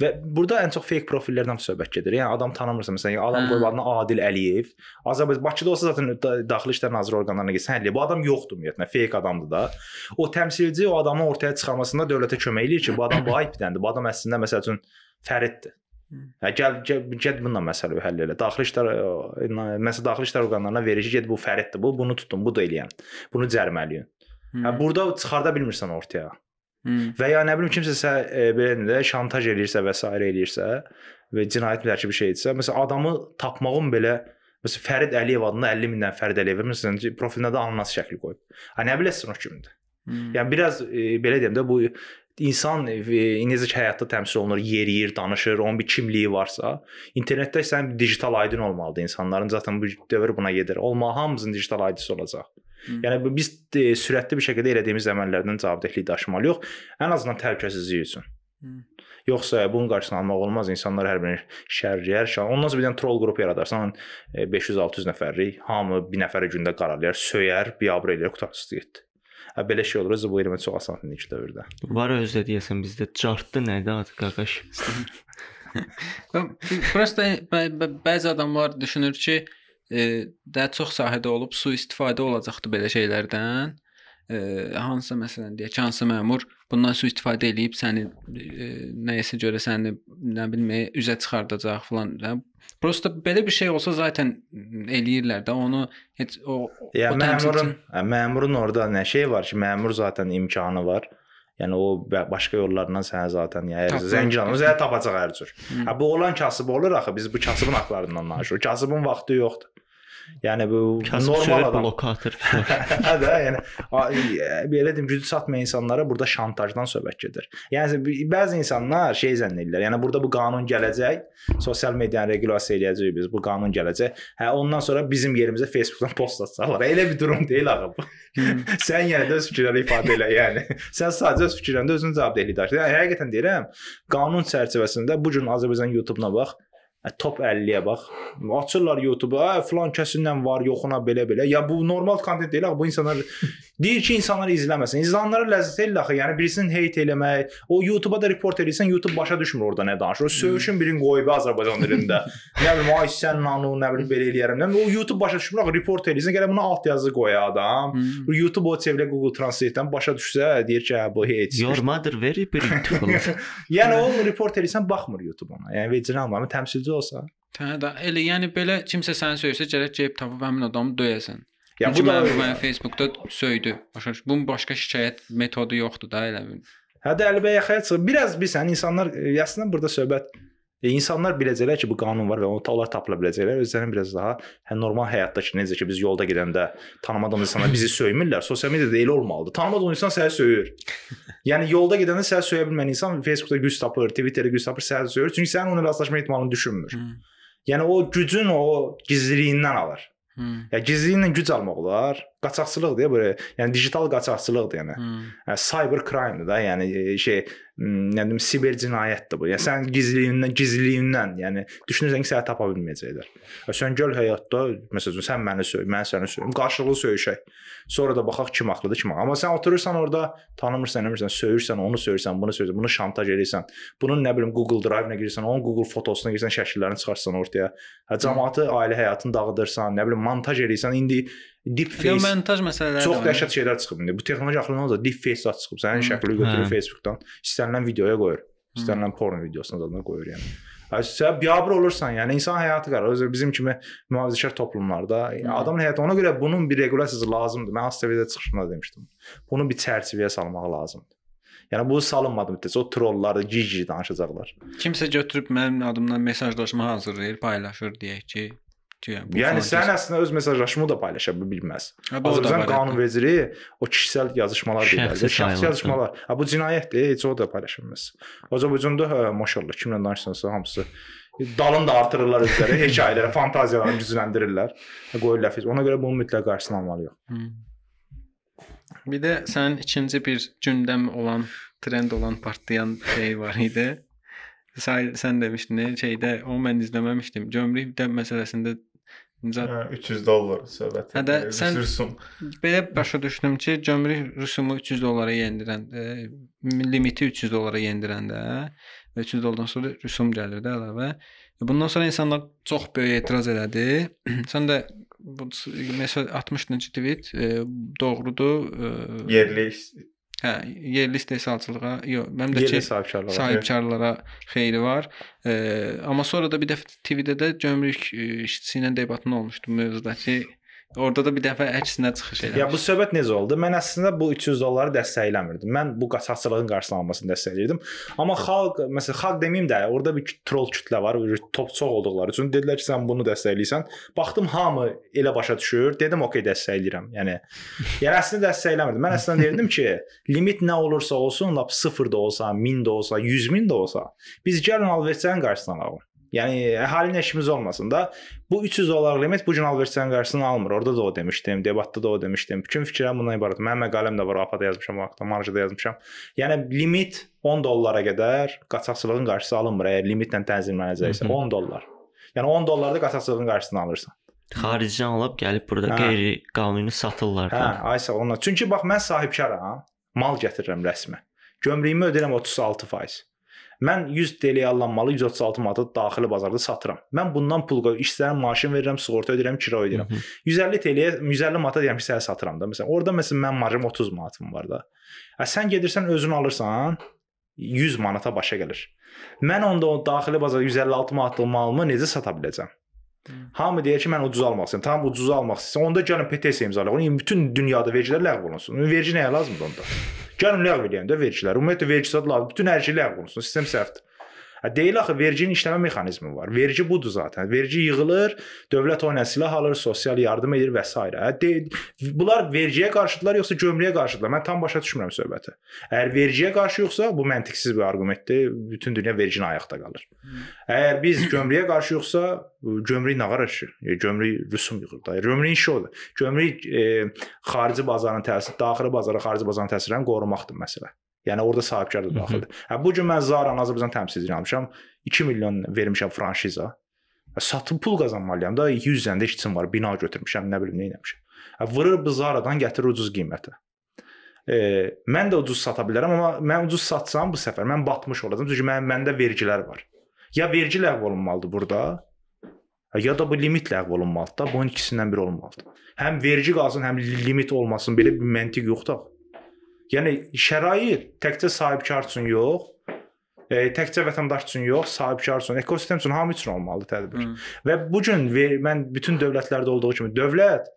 və burada ən çox fake profillərdən söhbət gedir. Yəni adam tanımırsan məsələn, adam Hə. qoyub adını Adil Əliyev. Azərbaycan Bakıda olsa zaten da- Daxili İşlər Nazirliyi orqanlarına getsən, həlli bu adam yoxdur ümumiyyətlə, fake adamdır da. O təmsilçi o adamı ortaya çıxarmasında dövlətə kömək eləyir ki, bu adam bu ayıbdəndir. Bu adam əslində məsəl üçün Fəriddir. Hə gəl gəl, gəl bununla məsələ həll elə. Daxili İşlər məsəl daxili İşlər orqanlarına verir ki, get bu Fəriddir bu, bunu tutun, bu da eləyən. Bunu cərimələyin. Hmm. Hə burada çıxarda bilmirsən ortaya. Hmm. Və ya nə bilim kimsə e, belə də şantaj eləyirsə və s. eləyirsə və cinayət tərkibi bir şeydirsə, məsələn adamı tapmağın belə məsələn Fərid Əliyev adında 50 mindən Fərid Əliyev məsələn profilinə də ananas şəkli qoyub. Ha nə biləsən o kimdir? Hmm. Yəni biraz e, belə deyim də bu insan e, ki həyatda təmsil olunur, yeriyir, danışır, onun bir kimliyi varsa, internetdə sən bir digital aydın olmalıdır insanların. Zaten bu dövr buna gedir. Olma hamımızın digital aydisi olacaq. Hı. Yəni biz e, sürətli bir şəkildə elədiyimiz əməllərdən cavabdehlik daşımalıyıq. Ən azından təhlükəsizlik üçün. Hı. Yoxsa bunun qarşısını almaq olmaz. İnsanlar hər birini şərləyər. şər- Ondan sonra bir dənə troll qrupu yaradarsan, e, 500-600 nəfərlik, hamı bir nəfərə gündə qaralayar, söyər, biabır eləyər, qutarsız getdi. Hə belə şey olur. Bu eləmə çox asan indiki dövrdə. Var özdə deyəsən bizdə cartdı nədir adı qaqaş. (laughs) Prosta bə- bəzi adamlar düşünür ki, e, daha çox sahədə olub sui-istifadə olacaqdı belə şeylərdən. E, hansısa məsələn deyək hansı məmur bundan sui-istifadə eləyib səni e, nəyəsə görə səni nə bilim üzə çıxardacaq falan. Hə, Prosta belə bir şey olsa zaten eləyirlər də onu heç o Ya o məmurun, hə, məmurun orada nə şey var ki, məmur zaten imkanı var. Yəni o başqa yollarla sənə zaten Tapır. zəngin alır, sənə tapacaq hər cür. Hə bu olan kasıb olur axı. Biz bu kasıbın haqlarından danışırıq. Kasıbın vaxtı yoxdur. Yəni bu Kasıb normal adam. blokator. Hə (laughs) də, yəni belə deyim, gücü çatmayan insanlara burada şantajdan söhbət gedir. Yəni bəzi insanlar şey zənn edirlər. Yəni burada bu qanun gələcək, sosial medianı regulasiya eləyəcəyik biz. Bu qanun gələcək. Hə ondan sonra bizim yerimizə Facebookdan post atacaqlar. Elə bir durum deyil axı bu. (laughs) Sən yenə də öz fikirlərini ifadə elə, yəni. Sən sadəcə öz fikirlərində özünün cavabdehliyi daşıyır. Yəni həqiqətən deyirəm, qanun çərçivəsində bu gün Azərbaycan YouTube-na bax, top 50-yə bax. Açırlar YouTube-a, "Ə, filan kəsinlə var, yoxuna belə-belə." Ya bu normal kontent deyil axı. Bu insanlar (laughs) deyir ki, insanlar izləməsin. İzləyənlərə ləzzət eləyir axı. Yəni birisinin heyt eləmək, o YouTube-a da report edirsən, YouTube başa düşmür orada nə danışır. O söyüşün birini qoyub Azərbaycan dilində. (laughs) nə bilim, ay sən nanu, nə bilim belə eləyərəm. Nə o YouTube başa düşmür axı. Report edirsən, gələ buna alt yazı qoya adam. Hmm. YouTube o çevrilə Google Translate-dən başa düşsə, deyir ki, hə bu heyt. Your mother very beautiful. (laughs) Yəni o report edirsən, baxmır YouTube ona. Yəni vecinə almır, təmsilçi olsa. Hə də elə yəni belə kimsə səni söysə gərək gəlib tapıb həmin adamı döyəsən. Ya Yəni bu da mənə Facebookda söydü. Başa düş. Bunun başqa şikayət metodu yoxdur da elə bil. Hə də Əlibəy yaxaya çıxır. Biraz bilsən insanlar e, əslində burada söhbət E, insanlar biləcəklər ki, bu qanun var və onlar tapıla biləcəklər. Özlərini biraz daha hə normal həyatdakı necə ki biz yolda gedəndə tanımadığımız insanlar bizi söymürlər. Sosial mediada elə olmalıdır. Tanımadığın insan səni söyür. (laughs) yəni yolda gedəndə səni söyə bilməyən insan Facebookda güc tapır, Twitterdə güc tapır, səni söyür. Çünki sənin onunla rastlaşma ehtimalını düşünmür. Hı. Yəni o gücün o gizliliyindən alır. Hı. Ya gizliliyindən güc almaq olar. Qaçaqçılıqdır ya belə. Yəni digital qaçaqçılıqdır yəni. Hı. Yəni cyber crime-dir da, yəni e, şey m, nə bilim siber cinayətdir bu. Yəni sən gizliliyindən, gizliliyindən, yəni düşünürsən ki, səni tapa bilməyəcəklər. Və sən gəl həyatda məsələn sən məni söy, mən səni söym, qarşılıqlı söyüşək. Sonra da baxaq kim haqlıdır, kim haqlı. Amma sən oturursan orada tanımırsan, eləmirsən, söyürsən, onu söyürsən, bunu söyürsən, bunu şantaj edirsən. Bunun nə bilim Google Drive-ına girirsən, onun Google fotosuna girirsən, şəkillərini çıxarsan ortaya. Hə cəmaatı, ailə həyatını dağıdırsan, nə bilim montaj edirsən. İndi Yəni deepfake montaj məsələləri Çox dəhşət şeylər çıxıb indi. Bu texnoloji axırından da deepfake zad çıxıb. Sənin şəklini götürür. Facebookdan, istənilən videoya qoyur. İstənilən porno videosuna zadına qoyur yəni. Sən biabır olursan, yəni insan həyatı qara. Özü bizim kimi mühafizəkar toplumlarda adamın həyatı ona görə bunun bir regulasiyası lazımdır. Mən ASTV-də çıxışımda demişdim. Bunu bir çərçivəyə salmaq lazımdır. Yəni bu salınmadı müddətcə o trollar, cici danışacaqlar. Kimsə götürüb mənim adımdan mesajlaşma hazırlayır, paylaşır deyək ki, Yəni sən əslində öz mesajlaşımı da paylaşa bilməz. Azərbaycan qanunvericiliyi o kişisel yazışmalar deyirlər. Şəxsi yazışmalar. Ha bu cinayətdir, heç o da paylaşa bilməz. Azərbaycanda hə, maşallah kimlə danışsansa hamısı dalın da artırırlar özləri, hekayələri, fantaziyalarını gücləndirirlər. Qoyurlar fiz. Ona görə bunun mütləq qarşısını almalıyıq. Bir də sənin ikinci bir gündəm olan, trend olan partlayan şey var idi. Sən, sən demişdin, şeydə o mən izləməmişdim. Gömrük də məsələsində Hə, 300 dollar söhbət. Hə də sən- rüsum. belə başa düşdüm ki, gömrük rüsumu 300 dollara yendirən, e, limiti 300 dollara yendirəndə və 300 dollardan sonra rüsum gəlir də əlavə. Bundan sonra insanlar çox böyük etiraz elədi. (clears throat) Sən də bu məsəl atmışdın ki, tweet e, doğrudur. E, Yerli Hə, yerli istehsalçılığa, yox, mənim də Yerli ki, sahibkarlar. sahibkarlara xeyri var. E, amma sonra da bir dəfə TV-də də gömrük işçisi ilə debatın olmuşdu mövzuda ki, orada da bir dəfə əksinə çıxış eləmiş. Ya bu söhbət necə oldu? Mən əslində bu 300 dolları dəstəkləmirdim. Mən bu qaçaqçılığın qarşısını almasını dəstəkləyirdim. Amma xalq, məsələn, xalq deməyim də, orada bir troll kütlə var, top çox olduqları üçün dedilər ki, sən bunu dəstəkləyirsən. Baxdım hamı elə başa düşür. Dedim, okey, dəstəkləyirəm. Yəni yəni əslində dəstəkləmirdim. Mən əslində deyirdim ki, limit nə olursa olsun, lap 0 da olsa, 1000 də olsa, 100 min də olsa, biz gəlin alverçilərin qarşısını alaq. Yəni əhalinin işimiz olmasın da. Bu 300 dollar limit bu gün alverçilərin qarşısını almır. Orada da o demişdim, debatda da o demişdim. Bütün fikirlərim bundan ibarət. Mənim məqaləm də var, APA-da yazmışam, vaxtda marjada yazmışam. Yəni limit 10 dollara qədər qaçaqçılığın qarşısı alınmır. Əgər limitlə tənzimlənəcəksə Hı hı. 10 dollar. Yəni 10 dollarda qaçaqçılığın qarşısını alırsan. Xaricdən alıb gəlib burada Hə. qeyri-qanuni satırlar Hə, da. ay sağ olun. Çünki bax mən sahibkaram, mal gətirirəm rəsmi. Gömrüyümü ödəyirəm 36%. Mən 100 TL alınmalı 136 manata daxili bazarda satıram. Mən bundan pul qoy, işçilərin maaşını verirəm, sığorta ödəyirəm, kira ödəyirəm. Hı hı. 150 TL-yə 150 manata deyirəm ki, sənə satıram da. Məsələn, orada məsələn mənim marjam 30 manatım var da. Hə sən gedirsən özün alırsan 100 manata başa gəlir. Mən onda o daxili bazarda 156 manatlıq malımı necə sata biləcəm? Hamı deyir ki, mən ucuz almaq istəyirəm. Tamam, ucuz almaq istəyirsən. Onda gəlin petisiya imzalayaq. Onun bütün dünyada vergilər ləğv olunsun. Vergi nəyə lazımdır onda? Gəlin ləğv edin də vergilər. Ümumiyyətlə vergi zad lazım. Bütün hər şey ləğv olunsun. Sistem səhvdir. Deyil axı verginin işləmə mexanizmi var. Vergi budur zaten. Vergi yığılır, dövlət ona silah alır, sosial yardım edir və s. Hə de- bunlar vergiyə qarşıdırlar yoxsa gömrüyə qarşıdırlar? Mən tam başa düşmürəm söhbəti. Əgər vergiyə qarşı yoxsa bu məntiqsiz bir arqumentdir. Bütün dünya vergini ayaqda qalır. Əgər biz gömrüyə qarşı yoxsa gömrük nə ki? E, Gömrük rüsum yığır da. Gömrüyün işi odur. Gömrük e, xarici bazarın təsiri, daxili bazara, xarici bazarın təsirlərini qorumaqdır məsələ. Yəni orada sahibkar da daxildir. Hə bu gün mən Zara Azərbaycan təmsilçiliyini almışam. 2 milyon vermişəm franşiza. Hə, Satıb pul qazanmalıyam da 100 zəndə işçim var, bina götürmüşəm, nə bilim nə etmişəm. Hə vurur bu Zaradan gətirir ucuz qiymətə. E, mən də ucuz sata bilərəm, amma mən ucuz satsam bu səfər mən batmış olacağam. Çünki mənim məndə vergilər var. Ya vergi ləğv olunmalıdır burada, hə, ya da bu limit ləğv olunmalıdır da. Bunun ikisindən biri olmalıdır. Həm vergi qalsın, həm limit olmasın. Belə bir məntiq yoxdur. Yəni şərait təkcə sahibkar üçün yox, e, təkcə vətəndaş üçün yox, sahibkar üçün, ekosistem üçün hamı üçün olmalıdır tədbir. Hı. Və bu gün mən bütün dövlətlərdə olduğu kimi dövlət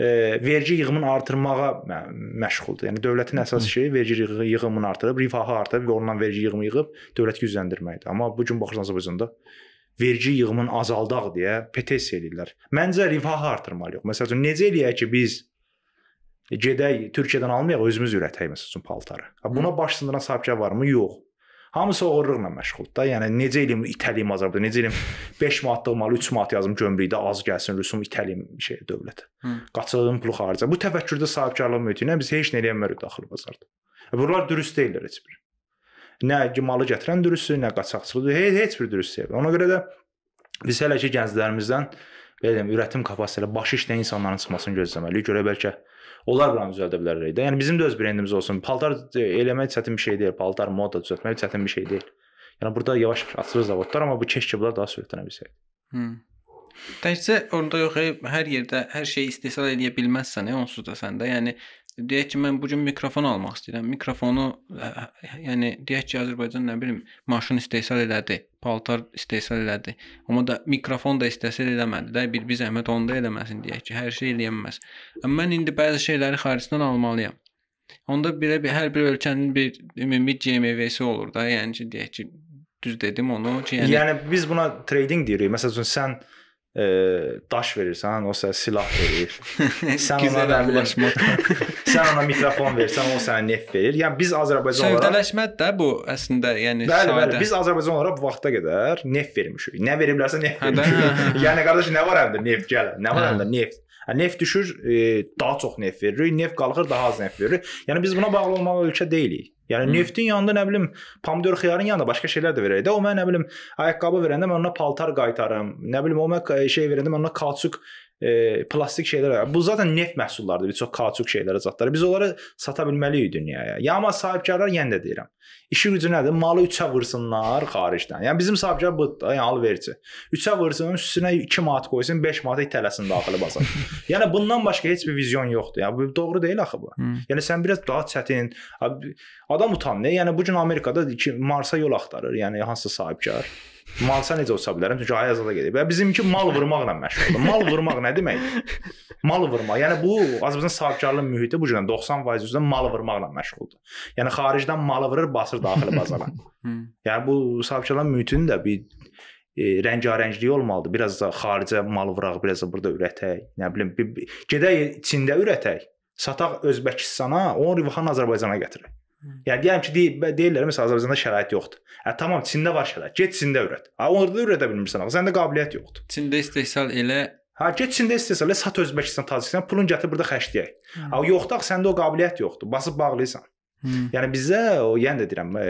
e, vergi yığımını artırmağa mə- məşğuldur. Yəni dövlətin əsas şeyi vergi yığı- yığımını artırıb, rifahı artırıb və ondan vergi yığımı yığıb dövlət gücləndirməkdir. Amma bu gün baxırsan Azərbaycanda vergi yığımını azaldaq deyə petisiya edirlər. Məncə rifahı artırmalıyıq. Məsələn, necə eləyək ki, biz gedək Türkiyədən almayaq, özümüz ürətək məsəl üçün paltarı. Buna baş sındıran sahibkar varmı? Yox. Hamısı oğurluqla məşğuldur da. Yəni necə eləyim itəliyim Azərbaycanda, necə eləyim 5 manatlıq malı 3 manat yazım gömrükdə az gəlsin, rüsum itəliyim şey dövlətə. Hı. Qaçığım pulu xarica. Bu təfəkkürdə sahibkarlıq mühiti ilə biz heç nə eləyə bilmərik daxili bazarda. Bunlar dürüst deyillər heç bir. Nə malı gətirən dürüstlük, nə qaçaqçılıqdır, heç, heç bir dürüst deyil. Ona görə də biz hələ ki gənclərimizdən belə deyim, ürətim kapasitəsi ilə başı işləyən insanların çıxmasını gözləməliyik. Görə bəlkə onlar buranı düzəldə bilərlər də. Yəni bizim də öz brendimiz olsun. Paltar eləmək çətin bir şey deyil. Paltar moda düzəltmək çətin bir şey deyil. Yəni burada yavaş-yavaş açılır zavodlar, amma bu keşke bunlar daha sürətlənə bilsəydi. Hı. Təkcə orada yox, ey, hər yerdə hər şeyi istehsal edə bilməzsən, ey, onsuz da səndə. Yəni deyək ki, mən bu gün mikrofon almaq istəyirəm. Mikrofonu ə, ə, yəni deyək ki, Azərbaycan nə bilim, maşın istehsal elədi, paltar istehsal elədi. Amma da mikrofon da istehsal eləmədi də, bir bir zəhmət onu da eləməsin deyək ki, hər şey eləyə bilməz. Amma mən indi bəzi şeyləri xaricdən almalıyam. Onda belə bir hər bir ölkənin bir ümumi GMV-si olur da, yəni ki, deyək ki, düz dedim onu ki, Yəni, yəni, biz buna trading deyirik. Məsəl üçün sən e, daş verirsən, o sənə silah verir. (laughs) sən ona nə bilim, sən ona mikrofon verirsən, o sənə neft verir. Yəni biz Azərbaycan olaraq Sövdələşmədir də bu əslində, yəni Bəli, bəli. sadə. Biz Azərbaycan olaraq bu vaxta qədər neft vermişik. Nə veriblərsə neft Hə, də, hə, hə, vermişik. yəni qardaş nə var həndə neft gələ. Nə var həndə neft. Neft düşür, e, daha çox neft veririk. Neft qalxır, daha az neft veririk. Yəni biz buna bağlı olmalı ölkə deyilik. Yəni Hı. neftin yanında nə bilim pomidor xiyarın yanında başqa şeylər də verək də. O mən nə bilim ayaqqabı verəndə mən ona paltar qaytarım. Nə bilim o mən şey verəndə mən ona kauçuk e, plastik şeylər. Bu zaten neft məhsullarıdır. Bir çox kauçuk şeylərə zətləri. Biz onları sata bilməliyik dünyaya. Ya amma sahibkarlar yenə də deyirəm. İşi gücü nədir? Malı 3-ə vursunlar xaricdən. Yəni bizim sahibkar budur da, yəni alverçi. 3-ə vursun, üstünə 2 manat qoysun, 5 manata itələsin daxili bazar. (laughs) yəni bundan başqa heç bir vizyon yoxdur. Yəni bu doğru deyil axı bu. Hı. Yəni sən biraz daha çətin adam utanmır. Yəni bu gün Amerikada Marsa yol axtarır. Yəni hansı sahibkar? Marsa necə uça bilərəm? Çünki ay azada gedib. Və bizimki mal vurmaqla məşğuldur. Mal vurmaq nə deməkdir? Mal vurmaq. Yəni bu Azərbaycan sahibkarlıq mühiti bu gün 90% üzrə mal vurmaqla məşğuldur. Yəni xaricdən malı vurur, basır daxili bazara. (laughs) Yəni bu sahibkarlıq mühitinin də bir e, rəngarəngliyi olmalıdır. Biraz da xaricə mal vuraq, biraz da burada ürətək. Nə bilim, bir, bir, gedək Çində ürətək. Sataq Özbəkistana, onun rivahını Azərbaycana gətirək. Yəni deyirəm ki, deyil, deyirlər məsələn Azərbaycanda şərait yoxdur. Hə tamam, Çində var şərait. Get Çində ürət. Ha orada ürədə bilmirsən axı. Səndə qabiliyyət yoxdur. Çində istehsal elə Ha get Çində istehsal, sat Özbəkistan, Tacikistan, pulun gətir burada xərcləyək. Ha yoxdur axı, səndə o qabiliyyət yoxdur. Basıb bağlayırsan. Hı. Yəni bizə o yenə də deyirəm, e,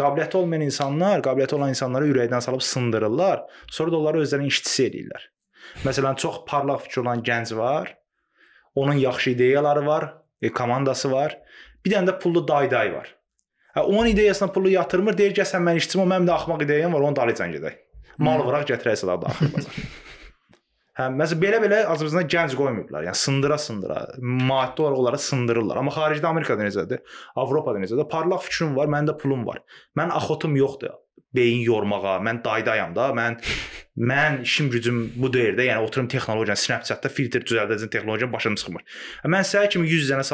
qabiliyyəti olmayan insanlar, qabiliyyəti olan insanları ürəkdən salıb sındırırlar, sonra da onları özlərinin işçisi eləyirlər. Məsələn, çox parlaq fikri olan gənc var. Onun yaxşı ideyaları var, e, komandası var. Bir dənə də pullu dayday var. Hə onun ideyasına pulu yatırmır, deyir ki, sən mən işçim, o mənim də axmaq ideyam var, onu dalıcan gedək. Mal vuraq gətirək sədə daxil bazar. Hə, məsələn belə-belə Azərbaycanda gənc qoymayıblar. Yəni sındıra-sındıra, maddi olaraq onları sındırırlar. Amma xaricdə Amerikada necədir? Avropada necədir? Parlaq fikrim var, məndə pulum var. Mən axotum yoxdur beyin yormağa. Mən daydayam da. Mən (laughs) mən işim gücüm bu deyir də. Yəni oturum texnologiyanı Snapchat-da filtr düzəldəcəm texnologiya başım çıxmır. Mən səhər kimi 100 dənə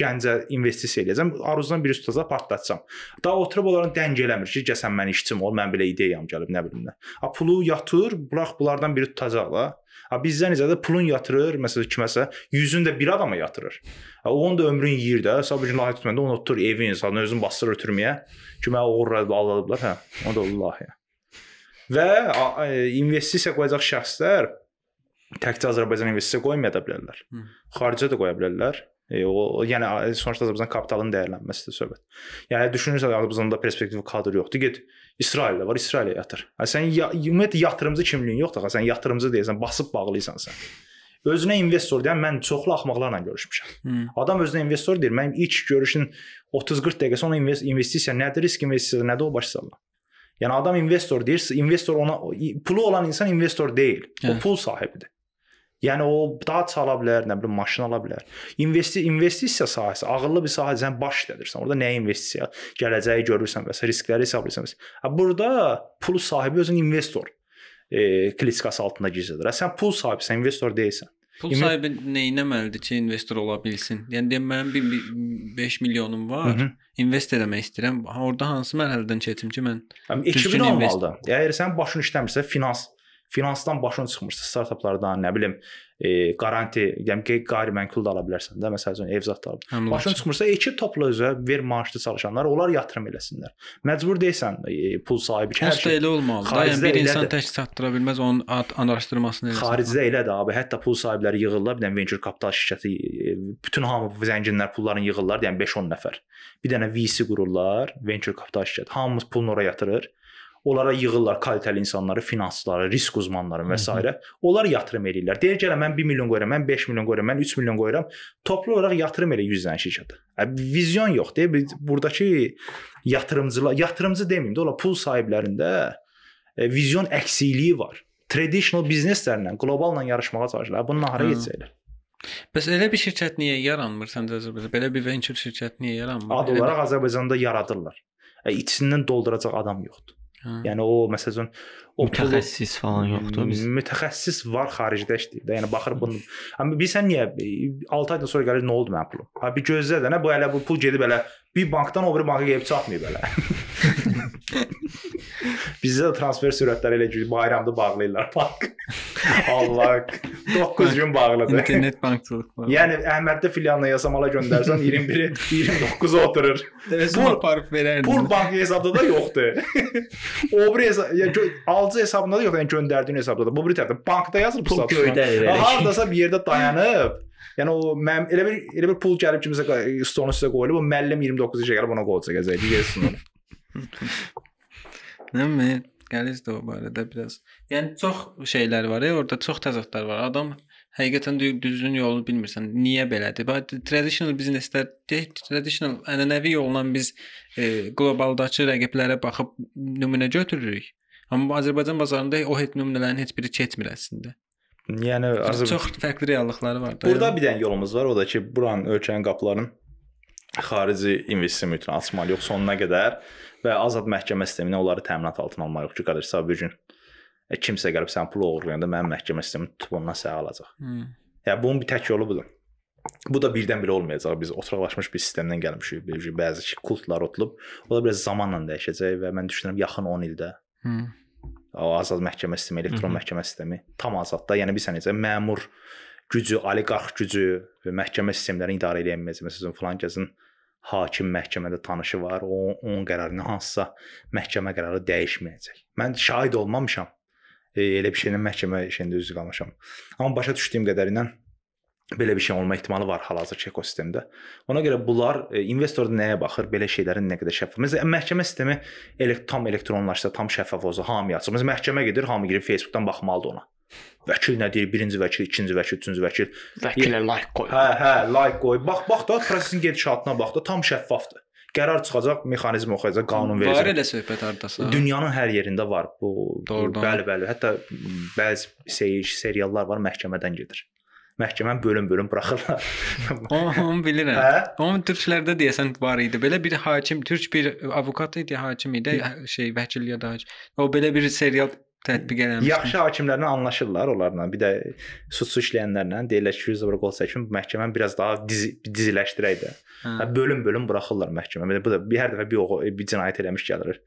gəncə investisiya eləyəcəm. Aruzdan bir tutacaq, partlatacam. Daha oturub onların dəng eləmir ki, gəsən mən işçim ol, mən belə ideyam gəlib, nə bilim nə. Ha pulu yatır, burax bunlardan biri tutacaq da. Ha bizdə necədir? Pulun yatırır, məsələn kiməsə 100-ün də bir adama yatırır. Onun da ömrün yeyir də. Sabah gün layiq tutmanda onu otur evin insanı özün bastırır ötürməyə. Ki mənə oğurlayıb aldadıblar, hə. O da Allah ya. Və investisiya qoyacaq şəxslər təkcə Azərbaycan investisiya qoymaya da bilərlər. Xaricə də qoya bilərlər. E, o, yəni sonuçta Azərbaycan kapitalının dəyərlənməsidir söhbət. Yəni düşünürsən Azərbaycanda perspektiv kadr yoxdur. Get İsraildə var, İsrailə yatır. Ha sən ya, ümumiyyətlə yatırımcı kimliyin yoxdur. Ha sən yatırımcı deyirsən, basıb bağlıysan sən. Özünə investor deyən mən çoxlu axmaqlarla görüşmüşəm. Hı. Adam özünə investor deyir. Mənim ilk görüşün 30-40 dəqiqəsi ona invest investisiya nədir, risk investisiyası nədir o başa salma. Yəni adam investor deyir, investor ona pulu olan insan investor deyil. O Hə. pul sahibidir. Yəni o daha çala bilər, nə bilim maşın ala bilər. İnvesti investisiya sahəsi ağıllı bir sahə sən baş işlədirsən. Orada nəyə investisiya, gələcəyi görürsən və riskləri hesablayırsan. Ha burada pul sahibi özün investor e, kliskası altında gizlədir. Ha, Sən pul sahibisən, investor deyilsən. Pul İnve- sahibi nə etməlidir ki, investor ola bilsin? Yəni deyim mənim bir, bir 5 milyonum var. Hı -hı. invest eləmək istəyirəm. Ha, Orada hansı mərhələdən keçim ki, mən Həm Düzgün ekibin invest- olmalıdır. Əgər sən başın işləmirsə, finans finansdan başın çıxmırsa, startaplardan, nə bilim, e, qaranti, yəni ki, qeyri-mənkul da ala bilərsən də, məsəl üçün ev zətləri. Başın çıxmırsa, ekib topla özə, ver maaşlı çalışanlar, onlar yatırım eləsinlər. Məcbur deyilsən e, pul sahibi ki, hər Hətta şey elə olmalıdır. da. Yəni bir insan elədir. tək çatdıra bilməz, onun araşdırmasını eləsin. Xaricdə elədir abi. Hətta pul sahibləri yığırlar, bir dənə venture kapital şirkəti, e, bütün hamı zənginlər pullarını yığırlar, yəni 5-10 nəfər. Bir dənə VC qururlar, venture kapital şirkəti. Hamımız pulunu ora yatırır. Onlara yığırlar kalitəli insanları, finansçıları, risk uzmanları və s. Onlar yatırım eləyirlər. Deyir gələ mən 1 milyon qoyuram, mən 5 milyon qoyuram, mən 3 milyon qoyuram. Toplu olaraq yatırım elə 100 dənə şirkətə. Vizyon yoxdur. Biz Buradakı yatırımcılar, yatırımcı deməyim də, ola pul sahiblərində e, vizyon əksikliyi var. Traditional bizneslərlə, qloballa yarışmağa çalışırlar. Bunun hara Hı. yetəcəklər? Bəs elə bir şirkət niyə yaranmır səncə Azərbaycanda? Belə bir venture şirkət niyə yaranmır? Ad olaraq Azərbaycanda yaradırlar. İçindən dolduracaq adam yoxdur. Yəni o məsələn o Mütəxəssis falan yoxdur biz. Mütəxəssis var xaricdə işləyir də. Yəni baxır bunu. Amma bilsən niyə 6 aydan sonra gəlir nə oldu mənim pulum? Ha bir gözlə də nə bu elə bu pul gedib elə bir bankdan o biri banka gedib çatmayıb elə. (laughs) Bizdə də transfer sürətləri elə ki bayramda bağlayırlar (laughs) bank. Allah 9 gün bağlıdır. İnternet bankçılıq var. Yəni Əhməddə filialına yasamala göndərsən 21-i 29-a oturur. Pul aparıb verərdim. Pul bank hesabda da yoxdur. o biri hesab, ya alıcı hesabında da yox, yəni göndərdiyin hesabda da. Bu biri tərəfdə bankda yazılıb Pul ki. Hardasa bir yerdə dayanıb. Yəni o mən elə bir elə bir pul gəlib kimisə qa- stolun üstə qoyulub, o müəllim 29 işə gəlib ona qol çəkəcək, deyirsən onu. Nə mi? Gəliz də o barədə biraz. Yəni çox şeylər var, orada çox təzadlar var. Adam həqiqətən dü- düzgün yolunu bilmirsən. Niyə belədir? Bax traditional bizneslər, de- traditional ənənəvi yolla biz e, qlobaldakı rəqiblərə baxıb nümunə götürürük. Amma Azərbaycan bazarında o heç nümunələrin heç biri keçmir əslində. Yəni Azərbaycan Çox fərqli reallıqları var da. Burada bir dənə yolumuz var, o da ki, buranın ölkənin qapılarının xarici investisiya mühitini açmalıyıq sonuna qədər və azad məhkəmə sisteminə onları təminat altına almalıyıq ki, qardaş, sabah bir gün e, kimsə gəlib sənin pulu oğurlayanda mənim məhkəmə sistemi tutub ondan sağ alacaq. Hı. Yəni bunun bir tək yolu budur. Bu da birdən-birə olmayacaq. Biz oturaqlaşmış bir sistemdən gəlmişik. Bir- Bəzi kultlar oturub. O da biraz zamanla dəyişəcək və mən düşünürəm yaxın 10 ildə Hı. o azad məhkəmə sistemi, elektron -hı. məhkəmə sistemi tam azadda. Yəni bilirsən necə məmur gücü, oliqarx gücü və məhkəmə sistemlərini idarə edə bilməyəcək. Məsələn, filan kəsin hakim məhkəmədə tanışı var. O onun qərarını hansısa məhkəmə qərarı dəyişməyəcək. Mən şahid olmamışam. E, elə bir şeylə məhkəmə şeyində üzv qalmışam. Amma başa düşdüyüm qədərilə belə bir şey olma ehtimalı var hal-hazırki ekosistemdə. Ona görə bunlar e, investor nəyə baxır, belə şeylərin nə qədər şəffaf. Məsələn, məhkəmə sistemi elek tam elektronlaşsa, tam şəffaf olsa, hamıya açıq. Məsələn, məhkəmə gedir, hamı girib Facebookdan baxmalıdır ona. Vəkil nə deyir? Birinci vəkil, ikinci vəkil, üçüncü vəkil. Vəkilə like qoy. Hə, hə, like qoy. Bax, bax da prosesin gedişatına bax da tam şəffafdır. Qərar çıxacaq, mexanizm oxuyacaq, qanun Var verəcək. elə söhbət hardasa. Dünyanın hər yerində var bu. Doğrudan. bəli, bəli. Hətta bəzi seri seriallar var məhkəmədən gedir. Məhkəməni bölüm-bölüm buraxırlar. (laughs) Onu, onu bilirəm. Hə? Onun türklərdə deyəsən var idi. Belə bir hakim, türk bir avukat idi, hakim idi, şey vəkil ya da hakim. O belə bir serial tətbiq eləmişdi. Yaxşı hakimlərlə anlaşırlar onlarla. Bir də suçu işləyənlərlə deyirlər ki, 100 evro qol çəkin, məhkəməni biraz daha dizi, diziləşdirək də. Bölüm-bölüm buraxırlar məhkəmə. Bu da bir hər dəfə bir oğu bir cinayət eləmiş gəlir.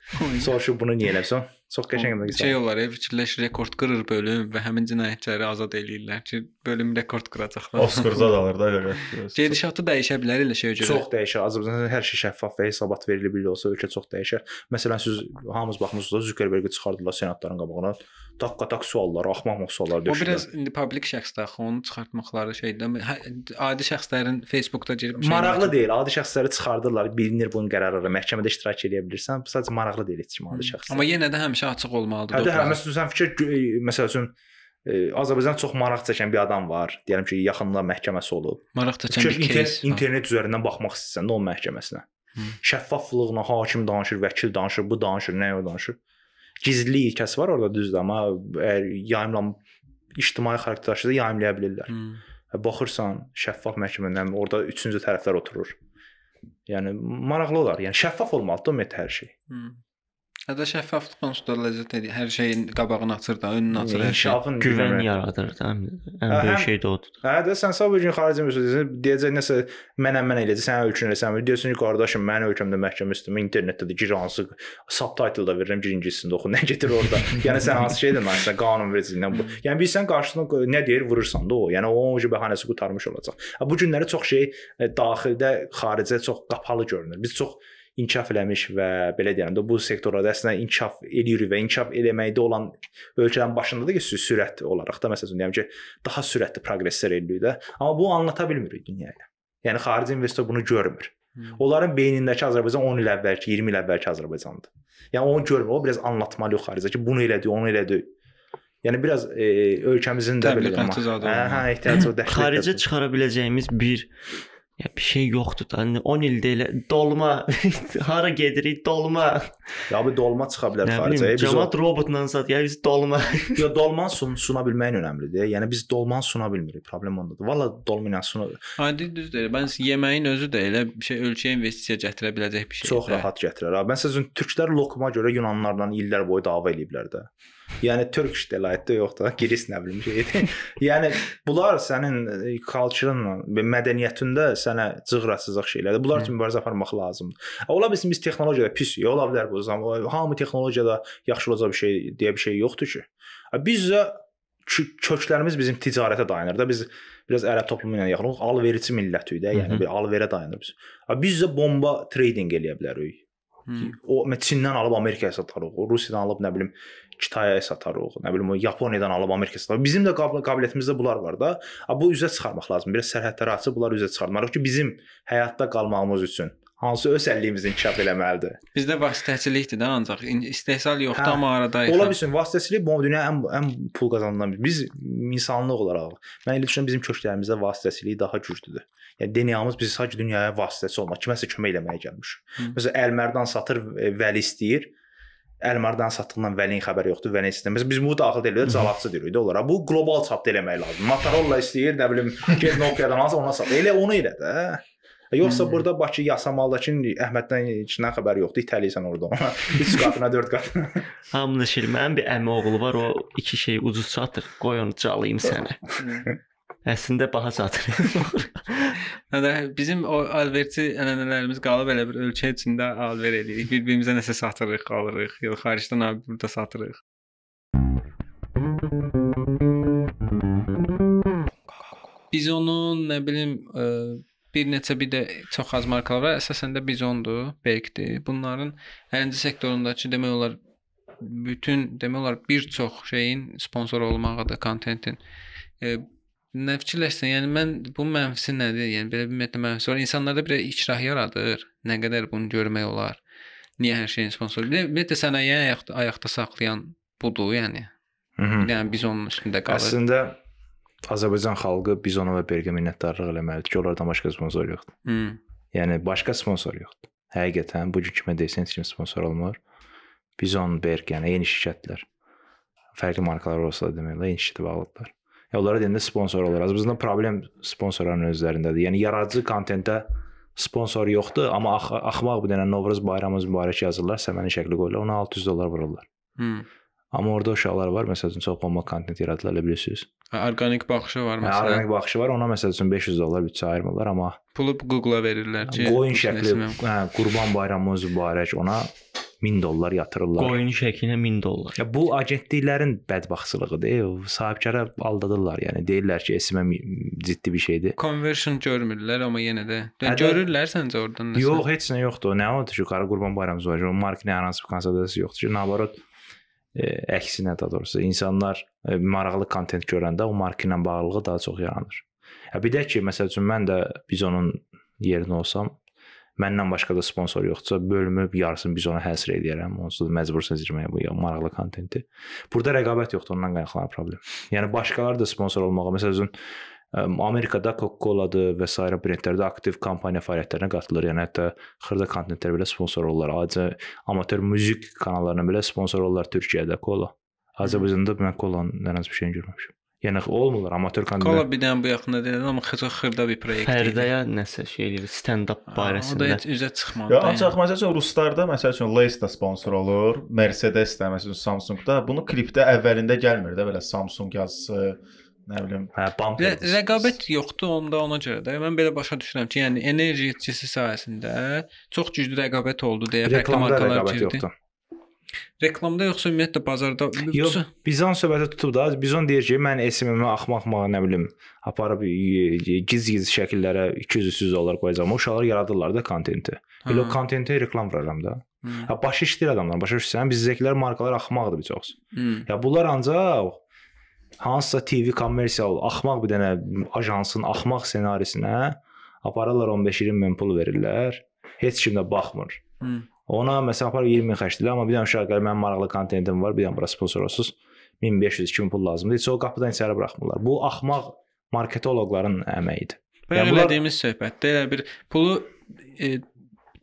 Soruşur bunu niyə eləmisən? Çox qəşəng bir şey olar, ev fikirləş rekord qırır bölüm və həmin cinayətçiləri azad eləyirlər ki, bölüm rekord qıracaqlar. Oscar zad alır da. (laughs) Gedişatı dəyişə bilər elə şeyə görə. Çox dəyişir. Azərbaycanda hər şey şəffaf və hesabat verilə bili olsa ölkə çox dəyişər. Məsələn siz hamımız baxmısınız da Zuckerberg-i çıxardılar senatların qabağına. Takka-tak suallar, axmaq suallar O döşüdülər. biraz indi publik şəxsdə axı onu çıxartmaqları şeydir. Hə- adi şəxslərin Facebookda girib şey Maraqlı deyil. Adi şəxsləri çıxardırlar. Bilinir bunun qərarları. Məhkəmədə iştirak edə bilirsən. Bu sadəcə maraqlı deyil heç kim adi şəxs. Amma yenə də həmişə açıq olmalıdır. Hətta o hə, proses. məsələn fikir e, məsəl üçün e, Azərbaycan çox maraq çəkən bir adam var. Deyirəm ki, yaxında məhkəməsi olub. maraq çəkən bir inter case. internet üzərindən baxmaq istəsən də onun məhkəməsinə. Hı. Şəffaflığına hakim danışır, vəkil danışır, bu danışır, nə o danışır. Gizlilik ilkəsi var orada düzdür, amma əgər yayımla ictimai xarakter daşıyırsa yayımlaya bilirlər. Hı. Hə, Baxırsan şəffaf məhkəmədən orada üçüncü tərəflər oturur. Yəni maraqlı olar. Yəni şəffaf olmalıdır ümumiyyətlə hər şey. Hı. Hətta şəffaflıq onsuz da ləzzət edir. Hər şeyin qabağını açır da, önünü açır hər şey. İnkişafın Güvən bilmirəm. yaradır da. Ən ən Hə, böyük həm- şey də odur. Hə də sən sağ bir gün xarici müsəlsən deyəcək nəsə mənəm mən eləyəcək, sən ölçün eləsən. Deyirsən ki, qardaşım, mən ölkəmdə məhkəmə üstümə internetdə də gir hansı subtitle da verirəm, gir ingiliscəsində oxu, (laughs) nə getir orada. yəni sən hansı şeydən danışırsan, qanun vericiliyindən bu. Yəni bilsən qarşısına nə deyir, vurursan da o. Yəni o o bəhanəsi qurtarmış olacaq. Ha, Bu günləri çox şey e, daxildə, xaricdə çox qapalı görünür. Biz çox inkişaf eləmiş və belə deyəndə bu sektorlarda əslində inkişaf eləyirik və inkişaf eləməkdə olan ölkələrin başında da ki, sü- sürət olaraq da məsələn deyim ki, daha sürətli proqresslər eləyirik də. Amma bu anlata bilmirik dünyaya. Yəni xarici investor bunu görmür. Onların beynindəki Azərbaycan 10 il əvvəlki, 20 il əvvəlki Azərbaycandır. Yəni onu görmür. O biraz anlatmalı yox xaricdə ki, bunu elədi, onu elədi. Yəni biraz e, ölkəmizin də belə Hə, hə, ehtiyacı o dəxli. Xaricə çıxara biləcəyimiz bir ya bir şey yoxdur da. Hani 10 ildə elə dolma (laughs) hara gedirik dolma. Ya bu dolma çıxa bilər xaricə. Biz o cəmaət robotla sat, ya biz dolma. (laughs) Yo dolmanı sun, suna bilməyin önəmlidir. Yəni biz dolmanı suna bilmirik. Problem ondadır. Valla dolma ilə suna Adi düz deyir. Bəs yeməyin özü də elə bir şey ölkəyə investisiya gətirə biləcək bir şeydir. çox rahat gətirər. Ha, Məsələn, türklər lokuma görə yunanlılarla illər boyu dava eləyiblər də. Yəni Turkish delight-də yox da, giris nə bilim şeydir. (laughs) yəni bunlar sənin e, culture-unla, və mədəniyyətində sənə cığrasızlıq şeylərdir. Bunlar üçün mübarizə aparmaq lazımdır. Ola bilsin biz texnologiyada pis, ola bilər bu zaman. Hamı texnologiyada yaxşı olacaq bir şey deyə bir şey yoxdur ki. Biz də kö- köklərimiz bizim ticarətə dayanır da. Biz biraz ərəb toplumu ilə yaxınıq, alverici millətik də, yəni bir alverə dayanırıq biz. Biz də bomba trading eləyə bilərik. Hı. O Çindən alıb Amerikaya satarıq, Rusiyadan alıb nə bilim Kitaya satarıq, nə bilim o Yaponiyadan alıb Amerikaya satarıq. Bizim də qabil qabiliyyətimizdə bunlar var da. Bu üzə çıxarmaq lazım. Biraz sərhədləri açıb bunları üzə çıxartmalıyıq ki, bizim həyatda qalmağımız üçün hansı özəlliyimizi inkişaf eləməlidir. Bizdə vasitəçilikdir də ancaq istehsal yoxdur Hə, amma aradayıq. Ola bilsin vasitəçilik bu dünya ən ən pul qazanılan bir- biz insanlıq olaraq mən elə düşünürəm bizim köklərimizdə vasitəçilik daha güclüdür. Yəni DNAmız biz sadəcə dünyaya vasitəçi olmaq, kiməsə kömək eləməyə gəlmişik. Hı. Məsələn Əlmərdan satır, e, Vəli istəyir. Əlmardan satdığından Vəlinin xəbəri yoxdur, Vəli istəmir. Biz bu daxil deyirik, calatçı deyirik də onlara. Bu qlobal çapda eləmək lazım. Motorola istəyir, nə bilim, get Nokia-dan alsa ona sat. Elə onu elə də. Yoxsa Hmm. burada Bakı Yasamaldakı Əhməddən içindən xəbəri yoxdur, itəliysən orada ona. (laughs) 3 qatına, 4 qatına. (laughs) Hamını şir. Mənim bir əmi oğlu var, o iki şey ucuz satır. Qoy onu çalayım sənə. (laughs) Əslində baha satır. (laughs) Hətta bizim o alverçi ənənələrimiz qalıb elə bir ölkə içində alver edirik. Bir-birimizə nəsə satırıq, qalırıq. Yox xaricdən abi burada satırıq. Bizonun, nə bilim, ə, bir neçə bir də çox az markalar var. Əsasən də Bizondur, Berkdir. Bunların əlinci sektorundakı demək olar bütün demək olar bir çox şeyin sponsor olmağı da kontentin nə fikirləşsən? Yəni mən bu mənfisi nədir? Yəni belə bir ümumiyyətlə mənfisi var. İnsanlarda bir ikrah yaradır. Nə qədər bunu görmək olar? Niyə hər şeyin sponsoru? Ümumiyyətlə sənayeyi ayaqda, ayaqda saxlayan budur, yəni. Yəni biz onun üstündə qalırıq. Əslində Azərbaycan xalqı bizona və Berqə minnətdarlıq eləməlidir ki, onlardan başqa sponsor yoxdur. Hı. Yəni başqa sponsor yoxdur. Həqiqətən bu gün kimə desən heç kim sponsor olmur. Bizon, Berq, yəni eyni şirkətlər. Fərqli markalar olsa da demək olar eyni şirkətə bağlıdırlar. Ya onlara deyəndə sponsor olur. Azərbaycanda problem sponsorların özlərindədir. Yəni yaradıcı kontentə sponsor yoxdur, amma ax axmaq bir dənə Novruz bayramımız mübarək yazırlar, səməni şəkli qoyurlar, ona 600 dollar vururlar. Hı. Amma orada uşaqlar var, məsəl üçün çox bomba kontent yaradırlar, elə bilirsiniz. Orqanik baxışı var Hə, məsələn. Orqanik baxışı var, ona məsəl üçün 500 dollar bütçə ayırmırlar, amma Pulu Google-a verirlər ki, qoyun şəkli, hə, Qurban bayramımız mübarək, ona 1000 dollar yatırırlar. Qoyun şəklinə 1000 dollar. Ya bu agentliklərin bədbəxtliyıdır. O sahibkara aldadırlar. Yəni deyirlər ki, SMA ciddi bir şeydir. Conversion görmürlər amma yenə də. Hə, Yəni də- görürlər səncə oradan nəsə? Yox, heç nə yoxdur. Nə odur ki, qara Qurban bayramımız var. O marketin hər hansı bir konsolidasiyası yoxdur ki, nabarot e, əksinə də doğrusu insanlar e, maraqlı kontent görəndə o marka ilə bağlılığı daha çox yaranır. Ya bir də ki, məsəl üçün mən də biz onun yerinə olsam, məndən başqa da sponsor yoxdursa, bölümü yarısını biz ona həsr edərəm. Onsuz da məcbursan izləməyə bu maraqlı kontenti. Burada rəqabət yoxdur, ondan qaynaqlanan problem. Yəni başqaları da sponsor olmağa, məsəl üçün Amerikada Coca-Cola'dır və sairə brendlərdə aktiv kampaniya fəaliyyətlərinə qatılır. Yəni hətta xırda kontentlər belə sponsor olurlar. Ayrıca amatör müzik kanallarına belə sponsor olurlar Türkiyədə Cola. Azərbaycanda mən Cola-nın hər hansı bir şeyini görməmişəm. Yəni olmurlar amator kontentlər. bir dənə bu yaxında deyildi, amma xırda xırda bir proyekt. idi. Fərdəyə nəsə şey eləyir, stand-up Ha, O da barəsində. heç üzə çıxmadı. Ya da ancaq yəni. məsəl üçün ruslarda məsəl üçün Lace da sponsor olur, Mercedes də məsəl üçün Samsung-da. Bunu klipdə əvvəlində gəlmir də belə Samsung yazısı, nə bilim. Hə, bumper. Rə rəqabət yoxdur onda ona görə də. Mən belə başa düşürəm ki, yəni enerji itkisi sahəsində çox güclü rəqabət oldu deyə fərqli reklamda markalar rəqabət girdi. yoxdur. Reklamda yoxsa ümumiyyətlə bazarda Yox, Bizon söhbəti tutub da, Bizon deyir ki, mən SMM-i axmaq-axmağa nə bilim aparıb giz-giz şəkillərə 200-300 dollar qoyacağam. Uşaqlar yaradırlar da kontenti. Elə o Ha. kontentə reklam vururam da. Hı. Ha başı işləyir adamlar. Başa düşürsən? Bizdəkilər markalar axmaqdır bir çox. Hı. Ya bunlar ancaq hansısa TV kommersial axmaq bir dənə ajansın axmaq ssenarisinə aparırlar 15-20 min pul verirlər. Heç kim də baxmır. Hı. Ona məsələn apar 20 min xərcləyirlər, amma bir dənə uşaq gəlir, mənim maraqlı kontentim var, bir dənə bura sponsor olsunuz. 1500-2000 pul lazımdır. Heç o qapıdan içəri buraxmırlar. Bu axmaq marketoloqların əməyidir. Bayaq Ya bunlar- elədiyimiz söhbətdə elə bir pulu e,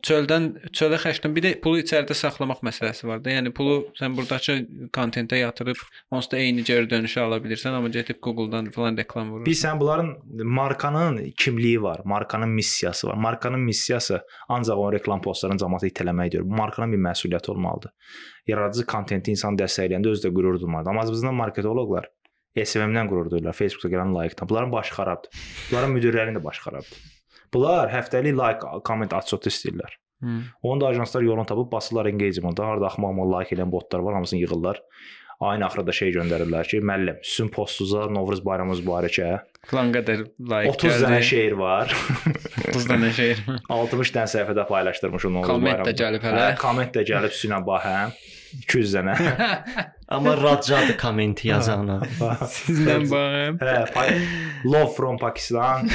çöldən çölə xərclən bir də pulu içəridə saxlamaq məsələsi var da. Yəni pulu sən burdakı kontentə yatırıb onsuz da eyni geri dönüşü ala bilirsən, amma getib Google-dan falan reklam vurursan. Bilirsən bunların markanın kimliyi var, markanın missiyası var. Markanın missiyası ancaq o reklam postlarının cəmaatı itələməkdir. Bu markanın bir məsuliyyəti olmalıdır. Yaradıcı kontenti insan dəstəkləyəndə özü də qürur duymalıdır. Amma azımızdan marketoloqlar SMM-dən qürur duyurlar, Facebookda gələn like-dan. Bunların başı xarabdır. Bunların müdirlərinin də başı xarabdır. Bunlar həftəlik like, komment atçot istəyirlər. Hı. Onu da ajanslar yolunu tapıb basırlar engagement-da. Harda axmaq like edən botlar var, hamısını yığırlar. Ayın axırında şey göndərirlər ki, müəllim, sizin postunuza Novruz bayramınız mübarəkə. Falan qədər like 30 dənə şeir var. (laughs) 30 dənə şeir. 60 dənə səhifədə paylaşdırmışam Novruz Komment də bayramında. gəlib hələ. Hə, komment də gəlib üstünə bahəm. 200 dənə. (laughs) Amma Racadı kommenti yazana. (laughs) Sizlə baxım. hə, pay love from Pakistan.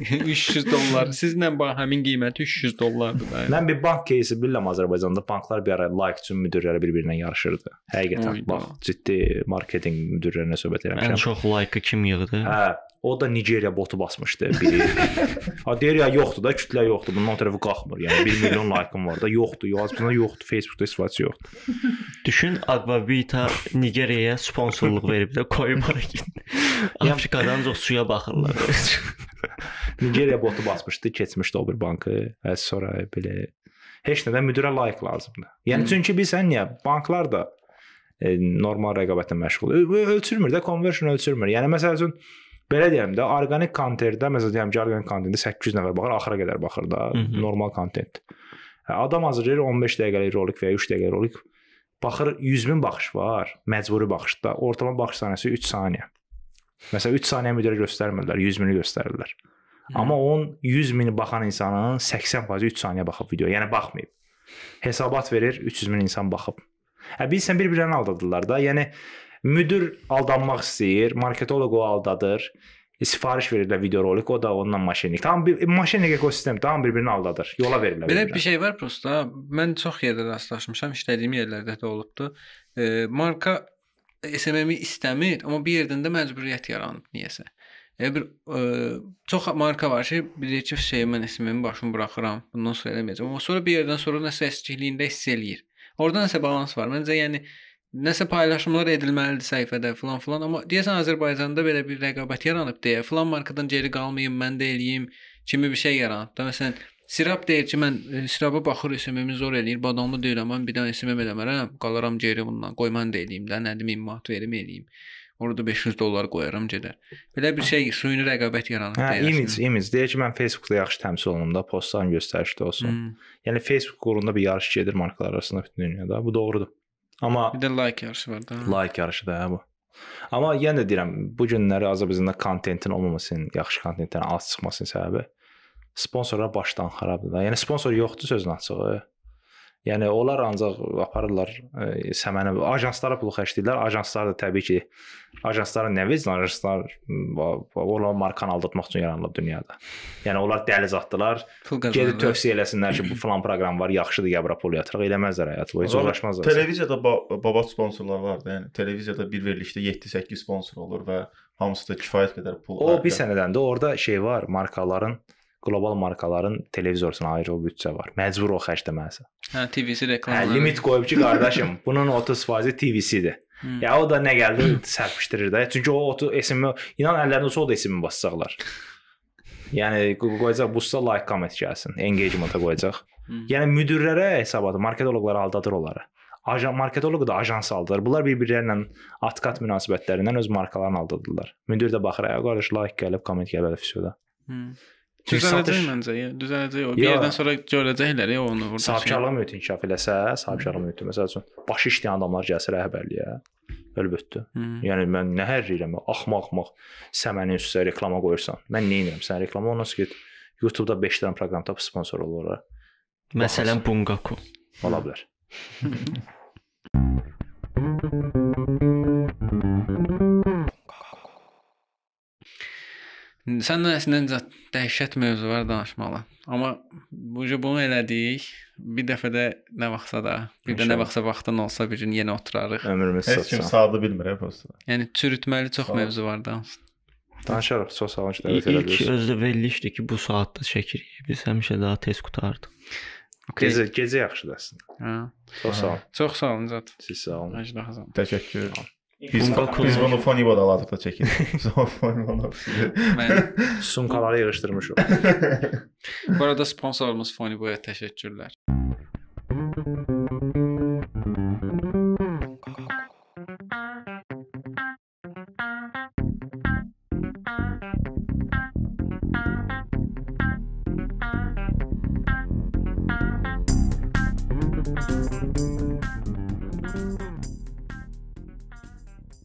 300 dollar. Sizlə bax həmin qiyməti 300 dollardır da. Mən bir bank кейsi bilirəm Azərbaycanda banklar bir ara like üçün müdirləri bir-birinə yarışırdı. Həqiqətən Oyda. bax ciddi marketinq müdirlərinə söhbət Ən eləmişəm. çox like kim yığdı? Hə, o da Nigeriya botu basmışdı biri. ha deyir ya yoxdur da, kütlə yoxdur. Bundan tərəfi qalxmır. Yəni 1 milyon like-ım var da, yoxdur. Yazmasında yoxdur. Facebookda istifadəçi yoxdur. Düşün Aquavita Nigeriyaya sponsorluq verib də koyub ora git. (laughs) Afrikadan çox suya baxırlar. (laughs) Nigeriya botu basmışdı, keçmişdi o bir bankı. Və sonra belə heç nədən müdirə like lazımdır. Yəni çünki bilsən niyə banklar da e, normal rəqabətlə məşğul. Ölçülmür də, conversion ölçülmür. Yəni məsəl üçün belə deyim də, orqanik kontentdə məsələn deyim ki, orqanik kontentdə 800 nəfər baxır, axıra qədər baxır da, Hı hı. normal kontent. Hə, Adam hazırlayır 15 dəqiqəlik rolik və ya 3 dəqiqəlik rolik. Baxır 100 min baxış var, məcburi baxışda. Ortalama baxış saniyəsi 3 saniyə. Məsələn 3 saniyə müdirə göstərmirlər, 100 mini göstərirlər. Amma onun 100 mini baxan insanın 80% 3 saniyə baxıb video. Yəni baxmayıb. Hesabat verir 300 min insan baxıb. Hə bilsən bir-birini aldadırlar da. Yəni müdir aldanmaq istəyir, marketoloq o aldadır. E, Sifariş verirlər video rolik, o da ondan maşinlik. Tam bir maşinlik ekosistem tam bir-birini aldadır. Yola verirlər. Belə bir şey var prosta. Mən çox yerdə rastlaşmışam, işlədiyim yerlərdə də olubdu. E, marka SMM-i istəmir, amma bir yerdən də məcburiyyət yaranıb niyəsə. Elə bir e, çox marka var ki, bilir ki, şey mən SMM-i başımı buraxıram, bundan sonra eləməyəcəm. Amma sonra bir yerdən sonra nəsə əskikliyində hiss eləyir. Orda nəsə balans var. Məncə yəni nəsə paylaşımlar edilməlidir səhifədə falan filan, amma deyəsən Azərbaycanda belə bir rəqabət yaranıb deyə filan markadan geri qalmayım, mən də eləyim kimi bir şey yaranıb da. Məsələn, Sirap deyir ki, mən e, sirapa baxır, SMM-i zor eləyir, badamlı deyirəm, mən bir dənə SMM eləmərəm, qalaram geri bundan. Qoy mən də eləyim də, nədim 1000 manat verim eləyim. Orada 500 dollar qoyaram gedər. Belə bir şey suyunu rəqabət yaranıb Hə, image, image. Deyir ki, mən Facebookda yaxşı təmsil olunum da, postların göstərişli olsun. Hmm. Yəni Facebook uğrunda bir yarış gedir markalar arasında bütün dünyada. Bu doğrudur. Amma Bir də like yarışı var da. like yarışı da hə bu. Amma yenə də deyirəm, bu günləri Azərbaycanda kontentin olmamasının, yaxşı kontentin az çıxmasının səbəbi sponsorlar başdan xarabdır da. Yəni sponsor yoxdur sözün açığı. Yəni onlar ancaq aparırlar e, səməni ajanslara pul xərcləyirlər. Ajanslar da təbii ki, ajansların nə vecin ajanslar m, onlar markanı aldatmaq üçün yaranıb dünyada. Yəni onlar dəli zatdılar. Qazanırlar. tövsiyə eləsinlər ki, bu falan proqram var, yaxşıdır, ya bura pul yatırıq. Eləməzlər həyat boyu, uğraşmazlar. Televiziyada ba babat sponsorlar var da, yəni televiziyada bir verilişdə 7-8 sponsor olur və hamısı da kifayət qədər pul O bir sənədən də orada şey var, markaların qlobal markaların televizoruna ayrı o büdcə var. Məcbur o xərcləməlisən. Hə, TVC Hə, reklamları. limit qoyub ki, qardaşım, (laughs) bunun 30% TV-sidir. Hmm. Ya o da nə gəldi sərpişdirir də. Çünki o otu esimi inan əllərində olsa o da esimi basacaqlar. Yəni qo- qoyacaq busta like comment gəlsin, engagement-a qoyacaq. Hmm. Yəni müdirlərə hesabatı, marketoloqlar aldadır onları. Ajan marketoloqu da ajans aldadır. Bunlar bir-birlərlə at-kat münasibətlərindən öz markalarını aldadırlar. Müdir də baxır, "Ay qardaş, like gəlib, comment gəlib fisoda." Hmm. Düzələcək məncə. Düzələcək o. Bir yerdən sonra görəcəklər ya onu burada. Sahibkarlıq mühiti inkişaf eləsə, sahibkarlıq mühiti məsəl üçün başı işləyən adamlar gəlsə rəhbərliyə, əlbəttə. Hmm. Yəni mən nə hər deyirəm, axmaq-axmaq səmənin üstə reklama qoyursan. Mən nə edirəm? Sən reklama ondan sonra get YouTube-da 5 dənə proqram tap sponsor ol ora. Məsələn Bungaku. Ola bilər. (laughs) Sən əslində dəhşət mövzu var danışmalı. Amma bu bunu elədik. Bir dəfə də nə vaxtsa da, bir də nə vaxtsa vaxtın olsa bir gün yenə oturarıq. Ömrümüz Heç kim sağ. sadı bilmir hə prosta. Yəni çürütməli çox Sağ mövzu var da. Danışarıq, çox sağ olun dəvət İlk elədiniz. özdə verilişdi ki, bu saatda çəkirik. Biz həmişə daha tez qutardıq. Okay. Gecə gecə yaxşıdır əslində. Hə. Çox sağ olun. Çox sağ olun Zat. Siz sağ olun. Xazan. Təşəkkür. Biz, Bungaku- biz bunu Foniboda alacaqda çəkirik. Sonra Foniboda. Mən Sumkaları yığışdırmışıq. bu arada sponsorumuz Foniboya təşəkkürlər.